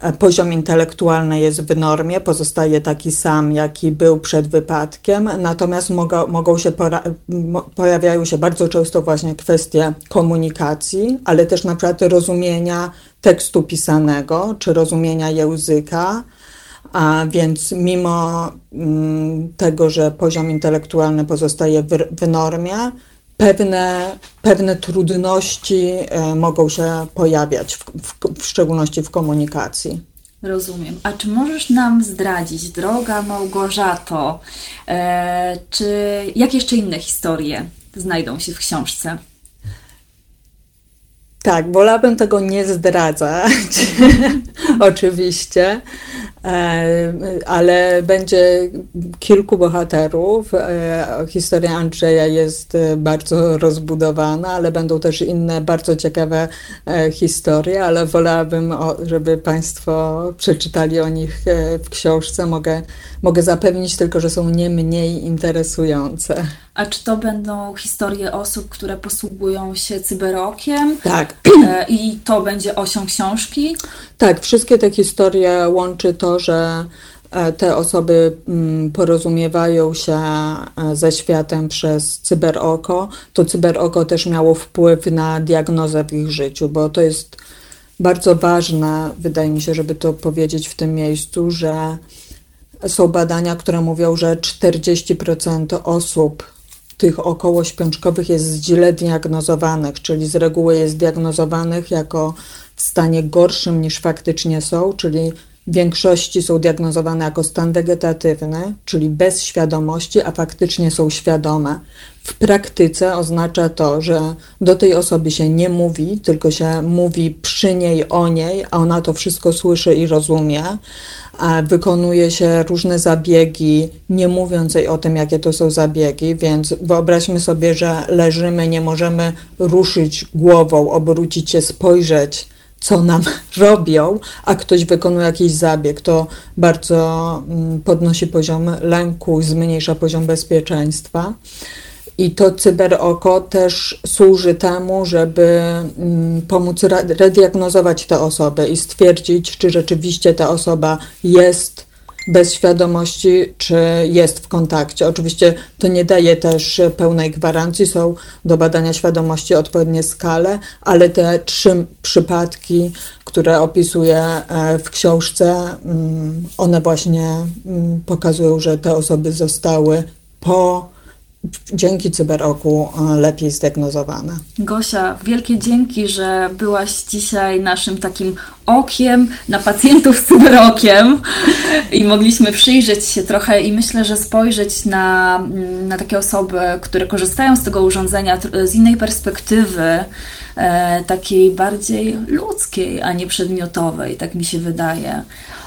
e, poziom intelektualny jest w normie, pozostaje taki sam, jaki był przed wypadkiem, natomiast mogą, mogą się pojawiają się bardzo często właśnie kwestie komunikacji, ale też na przykład rozumienia tekstu pisanego, czy rozumienia języka, a więc mimo mm, tego, że poziom intelektualny pozostaje w, w normie, pewne, pewne trudności e, mogą się pojawiać, w, w, w szczególności w komunikacji. Rozumiem. A czy możesz nam zdradzić, droga Małgorzato, e, czy jak jeszcze inne historie znajdą się w książce? Tak, wolałabym tego nie zdradzać, oczywiście, ale będzie kilku bohaterów. E, historia Andrzeja jest e, bardzo rozbudowana, ale będą też inne bardzo ciekawe historie, ale wolałabym, żeby Państwo przeczytali o nich w książce. Mogę, mogę zapewnić tylko, że są nie mniej interesujące. A czy to będą historie osób, które posługują się cyberokiem? Tak. I to będzie osią książki? Tak, wszystkie te historie łączy to, że e, te osoby mm, porozumiewają się e, ze światem przez cyberoko. To cyberoko też miało wpływ na diagnozę w ich życiu, bo to jest bardzo ważne, wydaje mi się, żeby to powiedzieć w tym miejscu, że są badania, które mówią, że 40% osób tych około śpiączkowych jest źle diagnozowanych, czyli z reguły jest diagnozowanych jako w stanie gorszym niż faktycznie są, czyli większości są diagnozowane jako stan wegetatywny, czyli bez świadomości, a faktycznie są świadome. W praktyce oznacza to, że do tej osoby się nie mówi, tylko się mówi przy niej, o niej, a ona to wszystko słyszy i rozumie. Wykonuje się różne zabiegi, nie mówiąc jej o tym, jakie to są zabiegi, więc wyobraźmy sobie, że leżymy, nie możemy ruszyć głową, obrócić się, spojrzeć co nam robią, a ktoś wykonuje jakiś zabieg, to bardzo mm, podnosi poziom lęku, zmniejsza poziom bezpieczeństwa. I to cyberoko też służy temu, żeby mm, pomóc rediagnozować te osoby i stwierdzić, czy rzeczywiście ta osoba jest bez świadomości, czy jest w kontakcie. Oczywiście to nie daje też pełnej gwarancji, są do badania świadomości odpowiednie skale, ale te trzy przypadki, które opisuję e, w książce, mm, one właśnie mm, pokazują, że te osoby zostały po dzięki cyberoku e, lepiej zdiagnozowane. Gosia, wielkie dzięki, że byłaś dzisiaj naszym takim okiem na pacjentów z cyberokiem i mogliśmy przyjrzeć się trochę i myślę, że spojrzeć na, na takie osoby, które korzystają z tego urządzenia z innej perspektywy, takiej bardziej ludzkiej, a nie przedmiotowej, tak mi się wydaje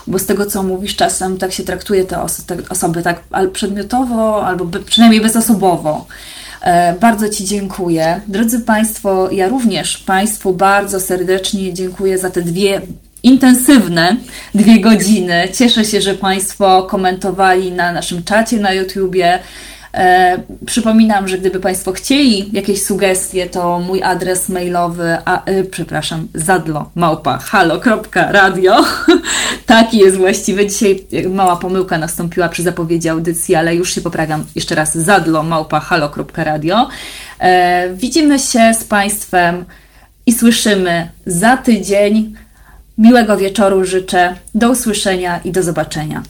bo z tego, co mówisz, czasem tak się traktuje te, oso te osoby, tak przedmiotowo albo przynajmniej bezosobowo. E, bardzo Ci dziękuję. Drodzy Państwo, ja również Państwu bardzo serdecznie dziękuję za te dwie intensywne dwie godziny. Cieszę się, że Państwo komentowali na naszym czacie na YouTubie. E, przypominam, że gdyby Państwo chcieli jakieś sugestie, to mój adres mailowy, a, e, przepraszam, zadlo małpa halo.radio. Taki jest właściwy. Dzisiaj mała pomyłka nastąpiła przy zapowiedzi audycji, ale już się poprawiam. Jeszcze raz zadlo małpa halo.radio. E, widzimy się z Państwem i słyszymy za tydzień. Miłego wieczoru życzę. Do usłyszenia i do zobaczenia.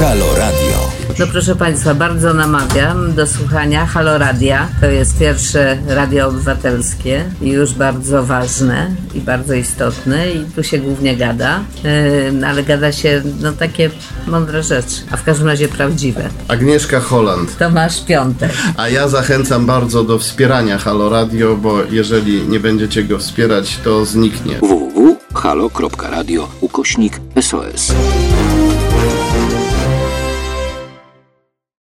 Halo Radio. No proszę Państwa, bardzo namawiam do słuchania Halo Radia. To jest pierwsze radio obywatelskie i już bardzo ważne i bardzo istotne i tu się głównie gada, yy, ale gada się no takie mądre rzeczy, a w każdym razie prawdziwe. Agnieszka Holland. Tomasz Piątek. A ja zachęcam bardzo do wspierania Halo Radio, bo jeżeli nie będziecie go wspierać, to zniknie. www.halo.radio ukośnik SOS.